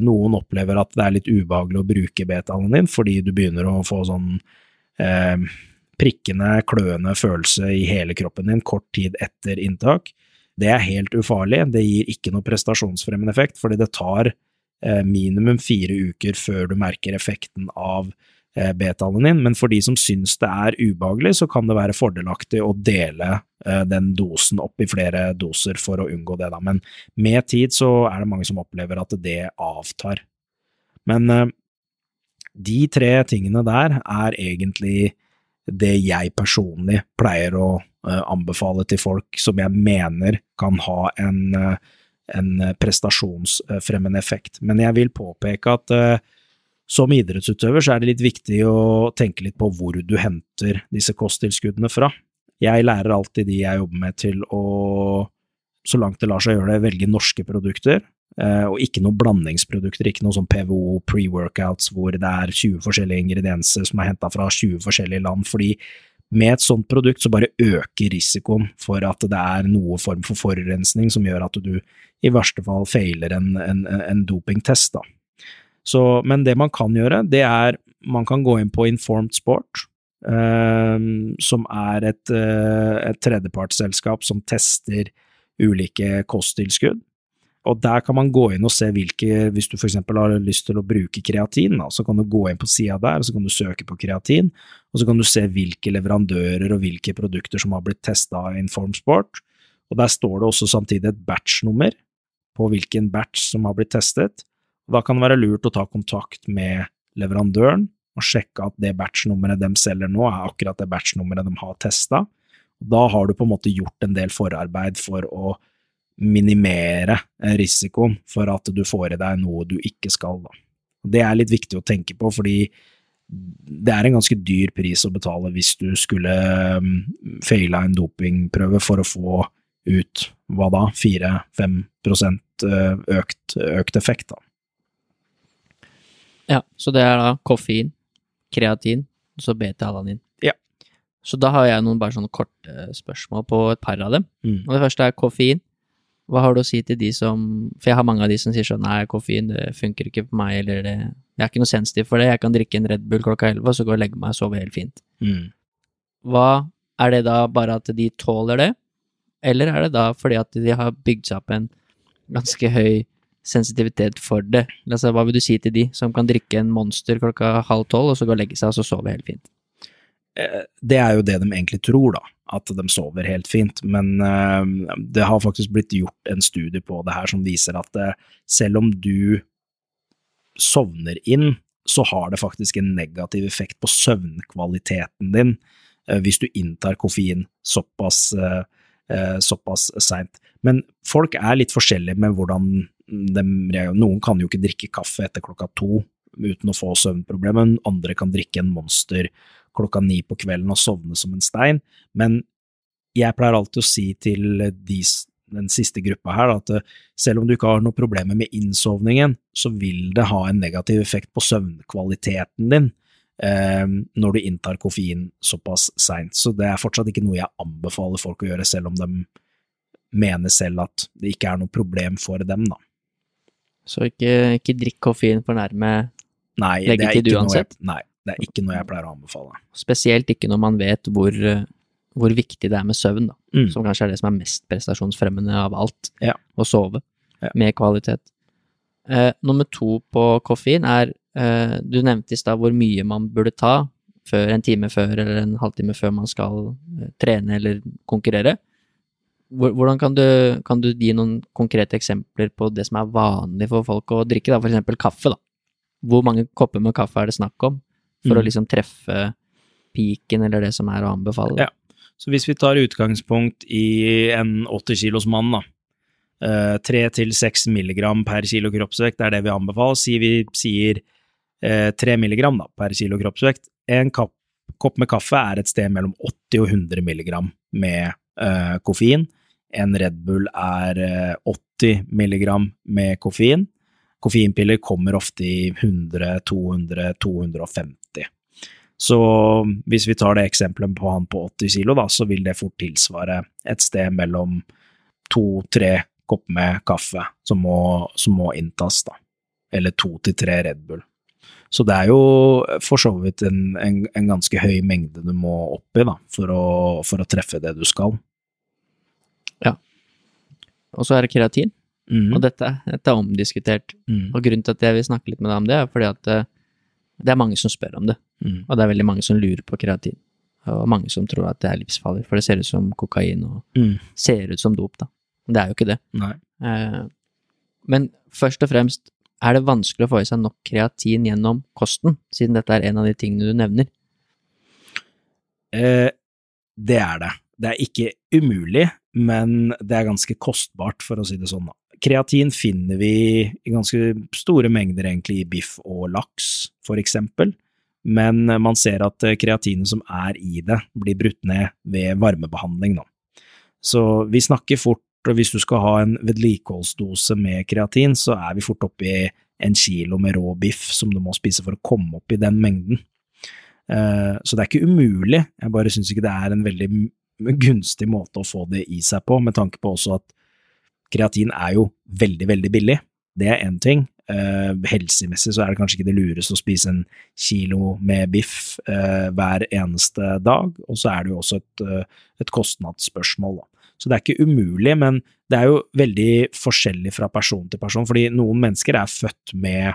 Noen opplever at det er litt ubehagelig å bruke beta-ananin fordi du begynner å få sånn eh, prikkende, kløende følelse i hele kroppen din kort tid etter inntak. Det er helt ufarlig, det gir ikke noe prestasjonsfremmende effekt, fordi det tar eh, minimum fire uker før du merker effekten av beta-alanin, men for de som syns det er ubehagelig, så kan det være fordelaktig å dele eh, den dosen opp i flere doser for å unngå det, da. Men med tid så er det mange som opplever at det avtar. Men eh, de tre tingene der er egentlig det jeg personlig pleier å anbefale til folk som jeg mener kan ha en, uh, en prestasjonsfremmende effekt. Men jeg vil påpeke at uh, som idrettsutøver så er det litt viktig å tenke litt på hvor du henter disse kosttilskuddene fra. Jeg lærer alltid de jeg jobber med til å, så langt det lar seg gjøre det, velge norske produkter. Og ikke noen blandingsprodukter, ikke noe sånn PVO pre-workouts hvor det er 20 forskjellige ingredienser som er henta fra 20 forskjellige land, fordi med et sånt produkt så bare øker risikoen for at det er noe form for forurensning som gjør at du i verste fall feiler en, en, en dopingtest. Så, men det man kan gjøre, det er man kan gå inn på Informed Sport, eh, som er et, uh, et tredjepartsselskap som tester ulike kosttilskudd. Og der kan man gå inn og se hvilke, hvis du f.eks. har lyst til å bruke kreatin, da, så kan du gå inn på sida der, og så kan du søke på kreatin, og så kan du se hvilke leverandører og hvilke produkter som har blitt testa av Informsport. Og der står det også samtidig et batch-nummer på hvilken batch som har blitt testet. Og da kan det være lurt å ta kontakt med leverandøren og sjekke at det batch-nummeret de selger nå, er akkurat det batch-nummeret de har testa. Da har du på en måte gjort en del forarbeid for å minimere risikoen for at du får i deg noe du ikke skal. Da. Det er litt viktig å tenke på, fordi det er en ganske dyr pris å betale hvis du skulle faila en dopingprøve for å få ut hva da, 4-5 uh, økt, økt effekt, da. Ja, så det er da koffein, kreatin og så beta-alanin. Ja. Så da har jeg noen bare sånne korte spørsmål på et par av dem. Mm. Og det første er koffein. Hva har du å si til de som For jeg har mange av de som sier sånn nei, koffein det funker ikke på meg, eller det Jeg er ikke noe sensitiv for det, jeg kan drikke en Red Bull klokka elleve, og så gå og legge meg og sove helt fint. Mm. Hva Er det da bare at de tåler det, eller er det da fordi at de har bygd seg opp en ganske høy sensitivitet for det? Altså, hva vil du si til de som kan drikke en Monster klokka halv tolv, og så gå og legge seg og så sove helt fint? Eh, det er jo det de egentlig tror, da at de sover helt fint, men uh, det har faktisk blitt gjort en studie på det her som viser at uh, selv om du sovner inn, så har det faktisk en negativ effekt på søvnkvaliteten din hvis du inntar koffein såpass, såpass seint. Men folk er litt forskjellige med hvordan de reagerer. Noen kan jo ikke drikke kaffe etter klokka to uten å få søvnproblemer, andre kan drikke en Monster klokka ni på kvelden og sovne som en stein, men jeg pleier alltid å si til de, den siste gruppa her at eh, selv om du ikke har noen problemer med innsovningen, så vil det ha en negativ effekt på søvnkvaliteten din. eh, når du inntar koffein såpass seint. Så det er fortsatt ikke noe jeg anbefaler folk å gjøre, selv om de mener selv at det ikke er noe problem for dem, da. Så ikke, ikke drikk koffein for nærme, Nei, Leggetid ikke noe uansett? nei, det er ikke noe jeg pleier å anbefale. spesielt ikke når man vet hvor, eh, hvor viktig det er med søvn, da. Mm. Som kanskje er det som er mest prestasjonsfremmende av alt. Ja. Å sove. Ja. Med kvalitet. Eh, nummer to på koffein er eh, Du nevnte i stad hvor mye man burde ta før en time før eller en halvtime før man skal eh, trene eller konkurrere. Hvordan kan du, kan du gi noen konkrete eksempler på det som er vanlig for folk å drikke, da, eksempel kaffe, da? Hvor mange kopper med kaffe er det snakk om, for Mm. å liksom treffe piken eller det som er å anbefale? Ja. Så hvis vi tar utgangspunkt i en 80 kilos mann, da. Tre 3-6 milligram per kilo kroppsvekt er det vi anbefaler. Si vi sier eh, 3 milligram da, per kilo kroppsvekt. En kopp, kopp med kaffe er et sted mellom 80 og 100 milligram med eh, koffein. En Red Bull er eh, 80 milligram med koffein. Koffeinpiller kommer ofte i 100, 200, 250. Så hvis vi tar det eksempelet på han på 80 kilo, da, så vil det fort tilsvare et sted mellom to-tre kopper med kaffe som må, som må inntas, da. Eller to til tre Red Bull. Så det er jo for så vidt en, en, en ganske høy mengde du må opp i, da, for å, for å treffe det du skal. Ja. Og så er det keratin, Mm. og dette, dette er omdiskutert. Mm. Og grunnen til at jeg vil snakke litt med deg om det, er fordi at eh, det er mange som spør om det. mm. Og det er veldig mange som lurer på kreatin. Og mange som tror at det er livsfarlig, for det ser ut som kokain og mm. ser ut som dop, da. Det er jo ikke det. Eh, Men først og fremst, er det vanskelig å få i seg nok kreatin gjennom kosten, siden dette er en av de tingene du nevner? Eh, det er det. Det er ikke umulig, men det er ganske kostbart, for å si det sånn. da. Kreatin finner vi i ganske store mengder egentlig i biff og laks, for eksempel. Men man ser at eh, kreatinet som er i det, blir brutt ned ved varmebehandling. Da. Så vi snakker fort, og hvis du skal ha en vedlikeholdsdose med kreatin, så er vi fort oppe i en kilo med rå biff som du må spise for å komme opp i den mengden. Eh, Så det er ikke umulig, jeg bare syns ikke det er en veldig gunstig måte å få det i seg på, med tanke på også at kreatin er jo veldig, veldig billig. Det er én ting. Uh, Helsemessig så er det kanskje ikke det lureste å spise en kilo med biff uh, hver eneste dag, og så er det jo også et, uh, et kostnadsspørsmål, da. Så det er ikke umulig, men det er jo veldig forskjellig fra person til person, fordi noen mennesker er født med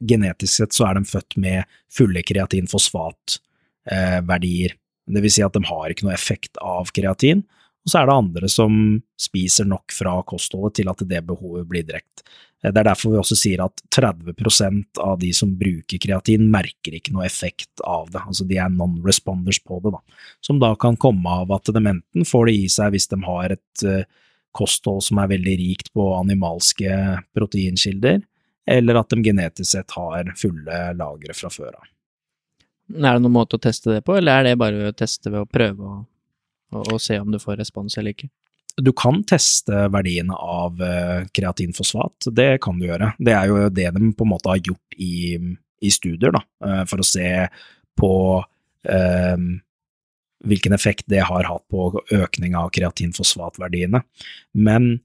genetisk sett så er de født med fulle kreatinfosfatverdier. Det vil si at de har ikke noe effekt av kreatin, og så er det andre som spiser nok fra kostholdet til at det behovet blir drekt. Det er derfor vi også sier at 30% av de som bruker kreatin, merker ikke noe effekt av det, altså de er non-responders på det, da. Som da kan komme av at de enten får det i seg hvis de har et eh, kosthold som er veldig rikt på animalske proteinkilder, eller at de genetisk sett har fulle lagre fra før av. Er det noen måte å teste det på, eller er det bare å teste ved å prøve å, å, og se om du får respons eller ikke? Du kan teste verdiene av eh, kreatinfosfat, det kan du gjøre. Det er jo det de på en måte har gjort i, i studier, da, eh, for å se på eh, hvilken effekt det har hatt på økning av kreatinfosfatverdiene. Men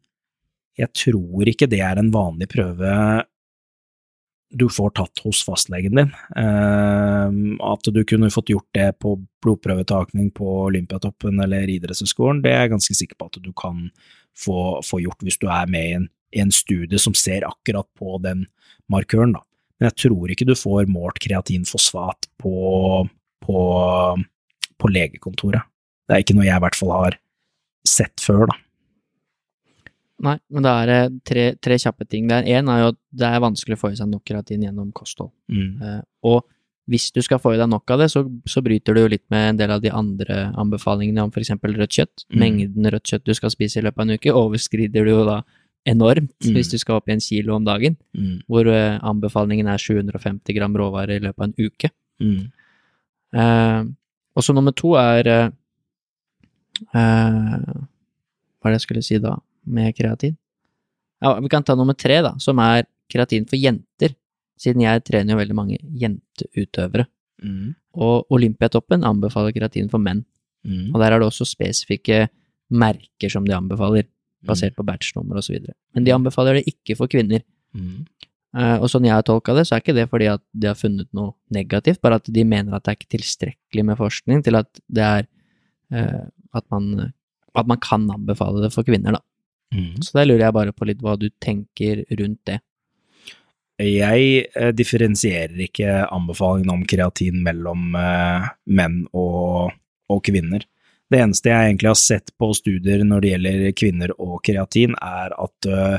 jeg tror ikke det er en vanlig prøve du får tatt hos fastlegen din. Eh, at du kunne fått gjort det på blodprøvetakning på Olympiatoppen eller idrettshøyskolen, det er jeg ganske sikker på at du kan få, få gjort hvis du er med i en, i en studie som ser akkurat på den markøren. Da. Men jeg tror ikke du får målt kreatinfosfat på, på, på legekontoret. Det er ikke noe jeg i hvert fall har sett før, da. Nei, men da er det tre, tre kjappe ting der. Én er jo at det er vanskelig å få i seg nok keratin gjennom kosthold. Mm. Eh, og hvis du skal få i deg nok av det, så, så bryter du jo litt med en del av de andre anbefalingene om f.eks. rødt kjøtt. Mm. Mengden rødt kjøtt du skal spise i løpet av en uke, overskrider du jo da enormt Mm. hvis du skal opp i en kilo om dagen, Mm. hvor eh, anbefalingen er 750 gram råvare i løpet av en uke. Eh, og så nummer to er eh, eh, Hva er det jeg skulle si da, med kreatin? Ja, vi kan ta nummer tre, da, som er kreatin for jenter, siden jeg trener jo veldig mange jenteutøvere. Mm. Og Olympiatoppen anbefaler kreatin for menn. Mm. Og der er det også spesifikke merker som de anbefaler, basert på batchnummer osv. Men de anbefaler det ikke for kvinner. Mm. Eh, og sånn jeg har tolka det, så er ikke det fordi at de har funnet noe negativt, bare at de mener at det er ikke tilstrekkelig med forskning til at det er eh, at, man, at man kan anbefale det for kvinner, da. Mm. Så der lurer jeg bare på litt hva du tenker rundt det. Jeg eh, differensierer ikke anbefalingen om kreatin mellom eh, menn og, og kvinner. Det eneste jeg egentlig har sett på studier når det gjelder kvinner og kreatin, er at eh,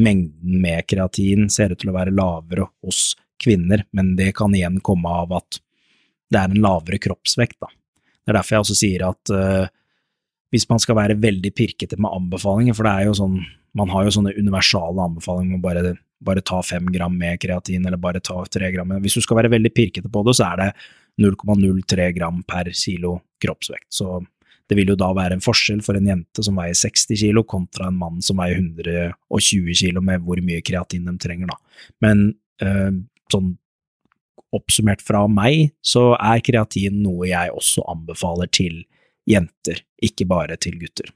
mengden med kreatin ser ut til å være lavere hos kvinner, men det kan igjen komme av at det er en lavere kroppsvekt. Da. Det er derfor jeg også sier at eh, hvis man skal være veldig pirkete med anbefalinger, for det er jo sånn, man har jo sånne universale anbefalinger om bare, bare ta fem gram med kreatin, eller bare ta tre gram. Hvis du skal være veldig pirkete på det, så er det 0,03 gram per kilo kroppsvekt. Så det vil jo da være en forskjell for en jente som veier 60 kilo, kontra en mann som veier 120 kilo, med hvor mye kreatin de trenger, da. Men eh, sånn oppsummert fra meg, så er kreatin noe jeg også anbefaler til jenter, ikke bare til gutter.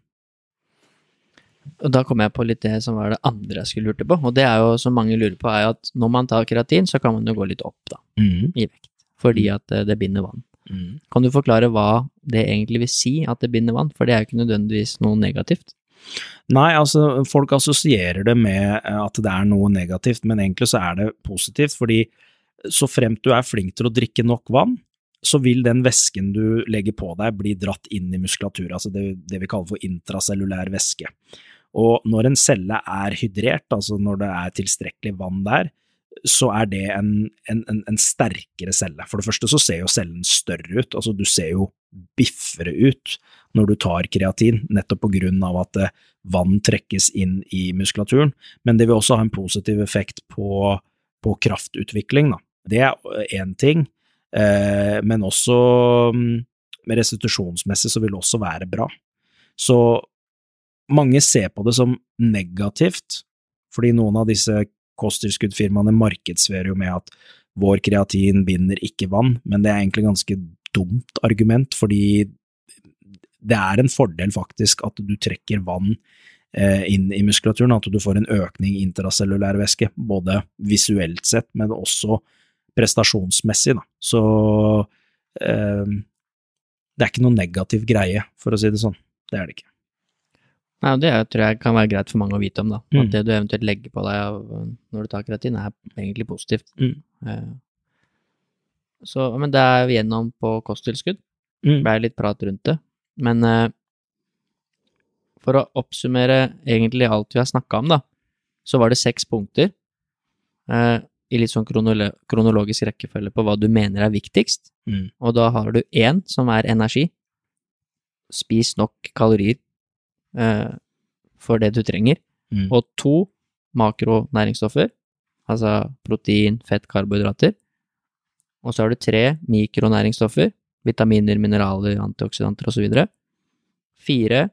Og da kom jeg på litt det som var det andre jeg skulle lurte på, og det er jo, som mange lurer på, er at når man tar keratin, så kan man jo gå litt opp, da, Mm. i vekt, fordi at eh, det binder vann. Mm. Kan du forklare hva det egentlig vil si at det binder vann, for det er jo ikke nødvendigvis noe negativt? Nei, altså, folk assosierer det med eh, at det er noe negativt, men egentlig så er det positivt, fordi så fremt du er flink til å drikke nok vann, så vil den væsken du legger på deg bli dratt inn i muskulatur, altså det, det vi kaller for intracellulær væske. Og når en celle er hydrert, altså når det er tilstrekkelig vann der, så er det en, en, en, en sterkere celle. For det første så ser jo cellen større ut, altså du ser jo biffere ut når du tar kreatin, nettopp på grunn av at eh, vann trekkes inn i muskulaturen, men det vil også ha en positiv effekt på, på kraftutvikling, da. Det er én ting, eh, men også mm, restitusjonsmessig så vil det også være bra. Så mange ser på det som negativt, fordi noen av disse kosttilskuddfirmaene markedsfører jo med at vår kreatin binder ikke vann, men det er egentlig ganske dumt argument, fordi det er en fordel faktisk at du trekker vann eh, inn i muskulaturen, at du får en økning i intracellulær væske, både visuelt sett, men også prestasjonsmessig. Da. Så eh, det er ikke noe negativ greie, for å si det sånn. Det er det ikke. Nei, og det er- tror jeg kan være greit for mange å vite om, da. Mm. At det du eventuelt legger på deg av, når du tar kreatin, er egentlig positivt. Mm. Eh, Så, men det er vi gjennom på kosttilskudd. Mm. ble litt prat rundt det. Men eh, for å oppsummere egentlig alt vi har snakka om, da, så var det seks punkter eh, i litt sånn kronolo kronologisk rekkefølge på hva du mener er viktigst. Mm. Og da har du én som er energi. Spis nok kalorier eh, for det du trenger. Mm. Og to makronæringsstoffer, altså protein, fett, karbohydrater. Og så har du tre mikronæringsstoffer, vitaminer, mineraler, antioksidanter osv. Fire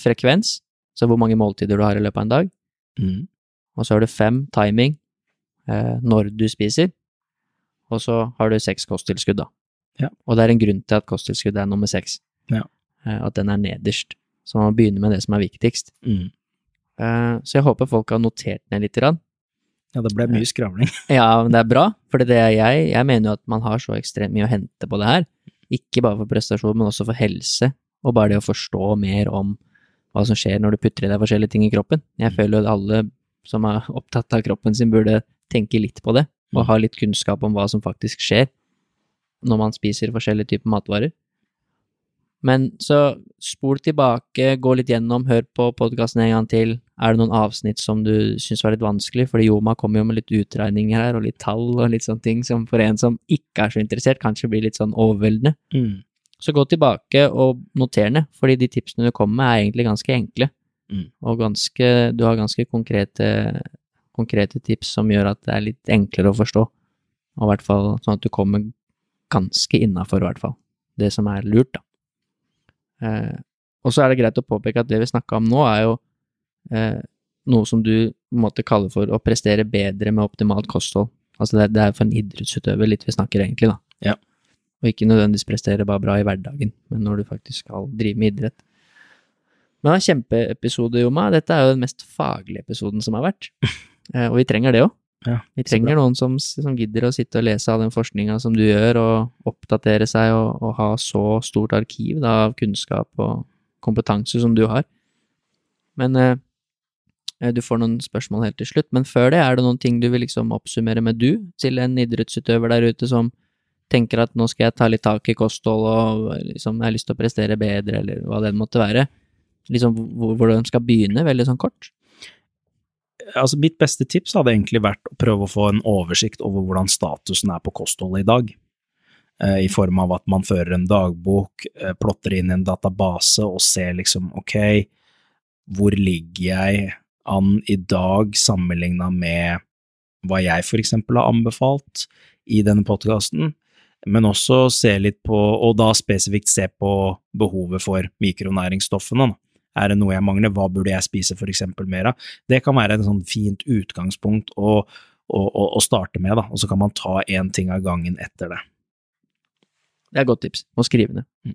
frekvens, så hvor mange måltider du har i løpet av en dag. Mm. Og så har du fem timing, når du spiser. Og så har du seks kosttilskudd, da. Ja. Og det er en grunn til at kosttilskudd er nummer seks. Ja. Eh, at den er nederst. Så man må begynne med det som er viktigst. Mm. Eh, så jeg håper folk har notert ned litt. Grann. Ja, det ble mye skravling. Ja, men det er bra, for det er jeg, jeg mener jo at man har så ekstremt mye å hente på det her. Ikke bare for prestasjon, men også for helse, og bare det å forstå mer om hva som skjer når du putter i deg forskjellige ting i kroppen. Jeg Mm. føler jo at alle som er opptatt av kroppen sin, burde tenke litt på det, og Mm. ha litt kunnskap om hva som faktisk skjer når man spiser forskjellige typer matvarer. Men så spol tilbake, gå litt gjennom, hør på podkasten en gang til. Er det noen avsnitt som du syns var litt vanskelig? Fordi Joma kommer jo med litt utregninger her, og litt tall og litt sånne ting som for en som ikke er så interessert, kanskje blir litt sånn overveldende. Mm. Så gå tilbake og noter ned, fordi de tipsene du kommer med er egentlig ganske enkle. Mm. Og ganske, du har ganske konkrete, konkrete tips som gjør at det er litt enklere å forstå. Og i hvert fall sånn at du kommer ganske innafor, i hvert fall. Det som er lurt, da. Eh, og så er det greit å påpeke at det vi snakka om nå, er jo eh, noe som du måtte kalle for å prestere bedre med optimalt kosthold. Altså det, er- det er for en idrettsutøver litt vi snakker egentlig, da. Ja. og ikke nødvendigvis prestere bare bra i hverdagen, men når du faktisk skal drive med idrett. Men det var en kjempeepisode, Joma. Dette er jo den mest faglige episoden som har vært. Eh, og vi trenger det òg. Ja, Vi trenger noen som, som gidder å sitte og lese av den forskninga som du gjør, og oppdatere seg og, og ha så stort arkiv da, av kunnskap og kompetanse som du har. Men eh, eh, du får noen spørsmål helt til slutt. Men før det, er det noen ting du vil liksom oppsummere med du, til en idrettsutøver der ute som tenker at nå skal jeg ta litt tak i kosthold og liksom jeg har lyst til å prestere bedre, eller hva det måtte være. Liksom hvor, hvor de skal begynne, veldig sånn kort. Altså, mitt beste tips hadde egentlig vært å prøve å få en oversikt over hvordan statusen er på kostholdet i dag. Eh, I form av at man fører en dagbok, eh, plotter inn i en database og ser liksom ok, hvor ligger jeg an i dag sammenligna med hva jeg for eksempel har anbefalt i denne podkasten, men også se litt på, og da spesifikt se på behovet for mikronæringsstoffene. da. Er det noe jeg mangler, hva burde jeg spise for eksempel mer av? Det kan være et sånn fint utgangspunkt å, å, å, å starte med, da, og så kan man ta én ting av gangen etter det. Det er et godt tips. Å skrive det. Mm.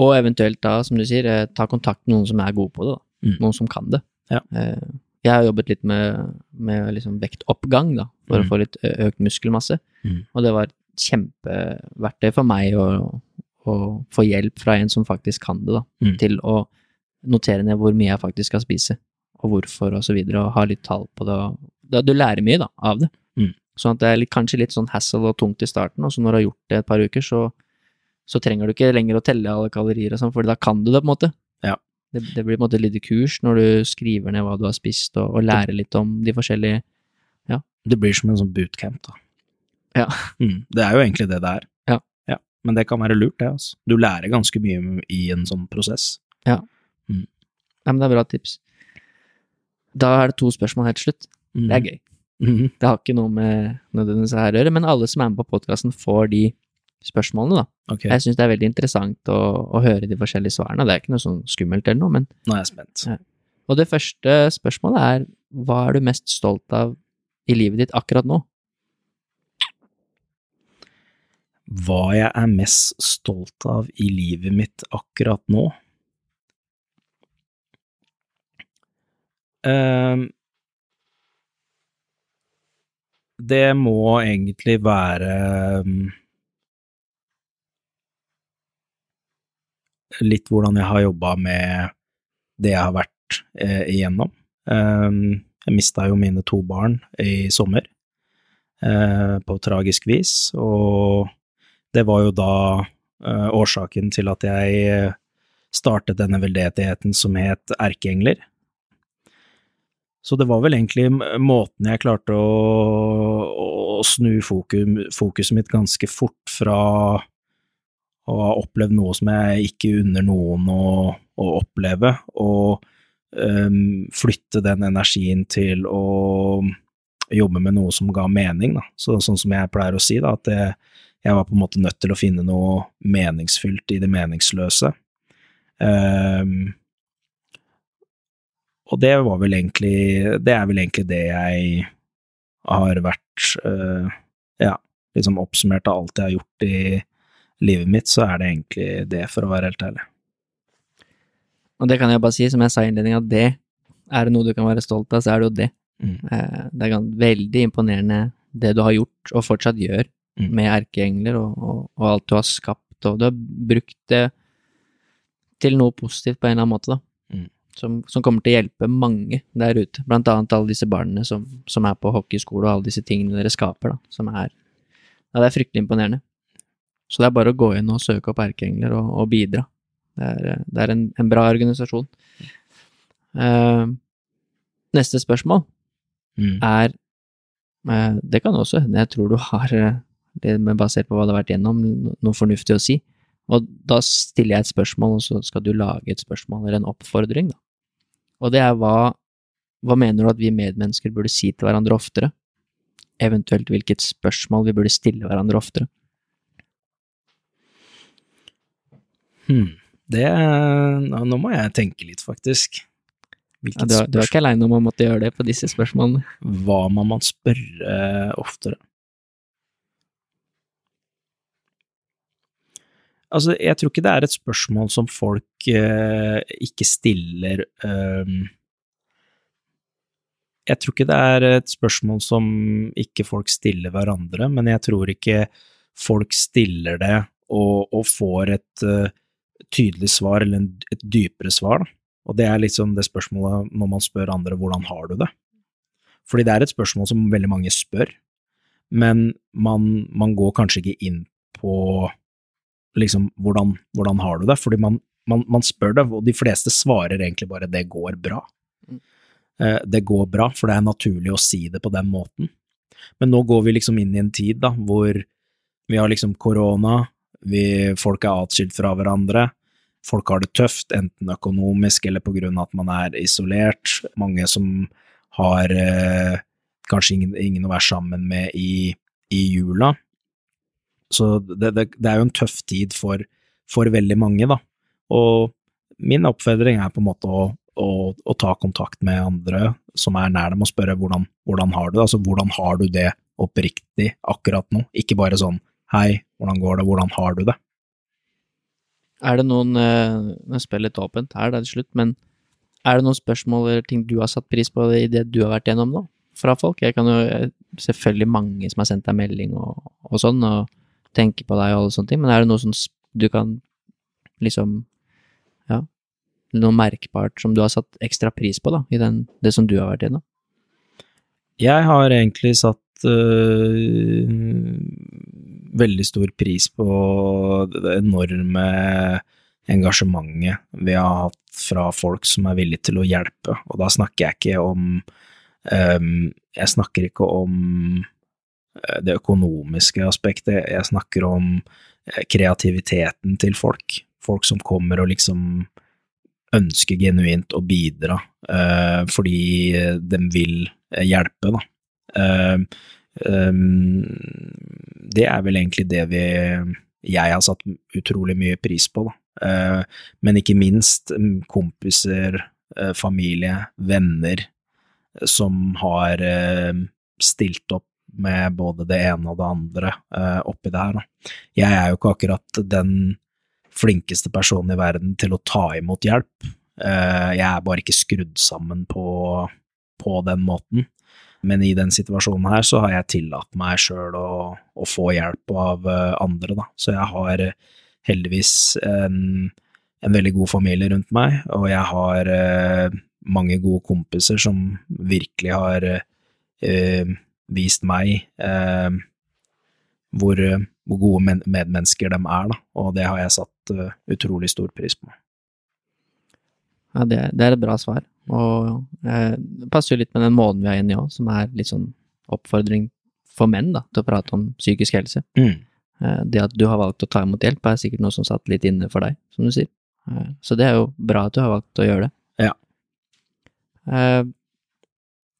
Og eventuelt da, som du sier, eh, ta kontakt med noen som er gode på det. da. Mm. Noen som kan det. Ja. Eh, Jeg har jobbet litt med, med liksom vektoppgang, da, for Mm. å få litt økt muskelmasse. Mm. Og det var et kjempeverktøy for meg å, å få hjelp fra en som faktisk kan det, da, Mm. til å notere ned hvor mye jeg faktisk skal spise, og hvorfor, og så videre, og ha litt tall på det. og Du lærer mye, da, av det. Mm. Sånn at det er litt, kanskje litt sånn hassle og tungt i starten, og så når du har gjort det et par uker, så, så trenger du ikke lenger å telle alle kalorier og sånn, for da kan du det, på en måte. Ja. Det, det blir på en måte et lite kurs når du skriver ned hva du har spist, og, og lærer litt om de forskjellige Det blir som en sånn bootcamp, da. Ja. Mm. Det er jo egentlig det det er. Ja. Men det kan være lurt, det, altså. Du lærer ganske mye i en sånn prosess. Ja, men det er bra tips. Da er det to spørsmål helt til slutt. Mm. Det er gøy. Mm. Det har ikke noe med nødvendigvis her å gjøre, men alle som er med på podkasten, får de spørsmålene, da. Okay. Jeg syns det er veldig interessant å, å høre de forskjellige svarene. Det er ikke noe sånn skummelt eller noe, men nå er jeg spent. Ja. Og det første spørsmålet er hva er du mest stolt av i livet ditt akkurat nå? Hva jeg er mest stolt av i livet mitt akkurat nå? Ehm, det må egentlig være ehm, litt hvordan jeg har jobba med det jeg har vært eh, igjennom. Ehm, jeg mista jo mine to barn i sommer, eh, på tragisk vis, og det var jo da eh, årsaken til at jeg eh, startet denne veldedigheten som het Erkeengler. Så det var vel egentlig måten jeg klarte å, å snu fokus, fokuset mitt ganske fort fra å ha opplevd noe som jeg ikke unner noen å, å oppleve, og um, flytte den energien til å jobbe med noe som ga mening. Så, sånn som jeg pleier å si, da, at jeg, jeg var på en måte nødt til å finne noe meningsfylt i det meningsløse. Ehm, og det var vel egentlig Det er vel egentlig det jeg har vært uh, Ja, liksom oppsummert av alt jeg har gjort i livet mitt, så er det egentlig det, for å være helt ærlig. Og det kan jeg bare si, som jeg sa i innledninga, at det er det noe du kan være stolt av, så er det jo det. Mm. Eh, Det er veldig imponerende det du har gjort, og fortsatt gjør, Mm. med erkeengler og, og, og alt du har skapt, og du har brukt det til noe positivt på en eller annen måte, da. Mm. Som, som kommer til å hjelpe mange der ute, blant annet alle disse barna som, som er på hockeyskole, og alle disse tingene dere skaper, da, som er Ja, det er fryktelig imponerende. Så det er bare å gå inn og søke opp erkeengler og, og bidra. Det er, det er en, en bra organisasjon. Uh, neste spørsmål Mm. er uh, Det kan også hende jeg tror du har, eh, det med basert på hva du har vært gjennom, noe fornuftig å si. Og da stiller jeg et spørsmål, og så skal du lage et spørsmål eller en oppfordring, da. Og det er hva, hva mener du at vi medmennesker burde si til hverandre oftere? Eventuelt hvilket spørsmål vi burde stille hverandre oftere? Hmm. Det nå, må jeg tenke litt, faktisk. Ja, du, er- du er ikke aleine om å måtte gjøre det på disse spørsmålene. Hva må man spørre oftere? Altså, jeg tror ikke det er et spørsmål som folk eh, ikke stiller ehm, Jeg tror ikke det er et spørsmål som ikke folk stiller hverandre, men jeg tror ikke folk stiller det og, og får et uh, tydelig svar, eller en, et dypere svar, da. Og det er liksom det spørsmålet når man spør andre hvordan har du det? Fordi det er et spørsmål som veldig mange spør, men man, man går kanskje ikke inn på liksom hvordan, hvordan har du det, fordi man, man, man spør det, og de fleste svarer egentlig bare det går bra. Mm. Eh, det går bra, for det er naturlig å si det på den måten. Men nå går vi liksom inn i en tid da, hvor vi har liksom korona, vi, folk er atskilt fra hverandre, folk har det tøft, enten økonomisk eller på grunn av at man er isolert. Mange som har eh, kanskje ingen, ingen, å være sammen med i, i jula. Så det, det, det, er jo en tøff tid for, for, veldig mange, da. Og min oppfordring er på en måte å, å, å, ta kontakt med andre som er nær dem, og spørre hvordan, hvordan har du det? Altså hvordan har du det oppriktig akkurat nå? Ikke bare sånn hei, hvordan går det, hvordan har du det? Er det noen eh, Jeg spiller litt åpent her, det er til slutt, men er det noen spørsmål eller ting du har satt pris på i det du har vært gjennom nå, fra folk? Jeg kan jo Selvfølgelig mange som har sendt deg melding og, og sånn, og tenker på deg og alle sånne ting, men er det noe som du kan liksom Ja, noe merkbart som du har satt ekstra pris på, da, i den, det som du har vært gjennom? Jeg har egentlig satt øh, veldig stor pris på det enorme engasjementet vi har hatt fra folk som er villige til å hjelpe, og da snakker jeg ikke om um, Jeg snakker ikke om det økonomiske aspektet, jeg snakker om eh, kreativiteten til folk. Folk som kommer og liksom ønsker genuint å bidra uh, fordi de vil hjelpe, da. Um, det er vel egentlig det vi jeg har satt utrolig mye pris på, da. Eh, men ikke minst mm, kompiser, eh, familie, venner eh, som har stilt opp med både det ene og det andre oppi det her. Jeg er jo ikke akkurat den flinkeste personen i verden til å ta imot hjelp. Jeg er bare ikke skrudd sammen på, på den måten. Men i den situasjonen her så har jeg tillatt meg sjøl å, å, få hjelp av andre, da. Så jeg har heldigvis en, en, veldig god familie rundt meg, og jeg har mange gode kompiser som virkelig har vist meg eh, hvor, hvor, gode medmennesker de er, da, og det har jeg satt uh, utrolig stor pris på. Ja, det, det, er et bra svar, og eh, det passer jo litt med den måten vi er inne i òg, som er litt sånn oppfordring for menn da, til å prate om psykisk helse. Mm. Eh, det at du har valgt å ta imot hjelp, er sikkert noe som satt litt inne for deg, som du sier. Eh, så det er jo bra at du har valgt å gjøre det. Ja. Eh,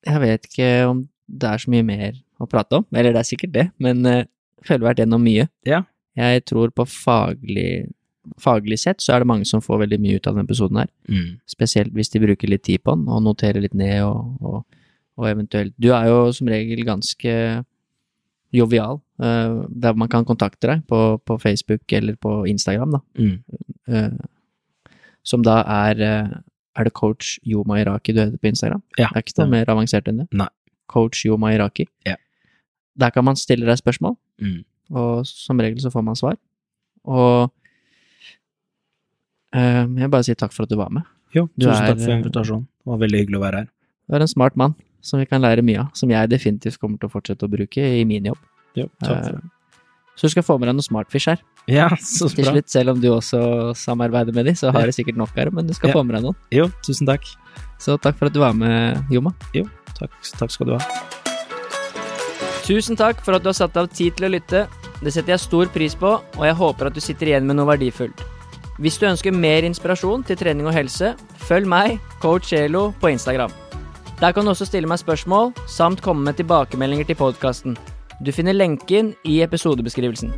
jeg vet ikke om det er så mye mer å prate om, eller det er sikkert det, men jeg føler vi har vært gjennom mye. Ja. Jeg tror på faglig, faglig sett så er det mange som får veldig mye ut av denne episoden her. Mm. Spesielt hvis de bruker litt tid på den og noterer litt ned og, og, og eventuelt Du er jo som regel ganske jovial, uh, der man kan kontakte deg på, på, Facebook eller på Instagram, da. Mm. Uh, som da er uh, Er det coach Yoma Iraki du heter på Instagram? Ja. Det er ikke det mer avansert enn det? Nei. Coach Yoma Iraki. Ja. Der kan man stille deg spørsmål, mm. og som regel så får man svar. Og jeg vil bare si takk for at du var med. Jo, tusen er, takk for invitasjonen. Det var veldig hyggelig å være her. Du er en smart mann som vi kan lære mye av, som jeg definitivt kommer til å fortsette å bruke i min jobb. Jo, takk for det. Eh, så du skal få med deg noe Smartfish her. Ja, så bra. Til slutt, selv om du også samarbeider med de, så har du sikkert nok her, men du skal ja. få med deg noen. Jo, tusen takk. Så takk for at du var med, Joma. Jo, takk, takk skal du ha. Tusen takk for at du har satt av tid til å lytte. Det setter jeg stor pris på, og jeg håper at du sitter igjen med noe verdifullt. Hvis du ønsker mer inspirasjon til trening og helse, følg meg, coach Elo, på Instagram. Der kan du også stille meg spørsmål, samt komme med tilbakemeldinger til podkasten. Du finner lenken i episodebeskrivelsen.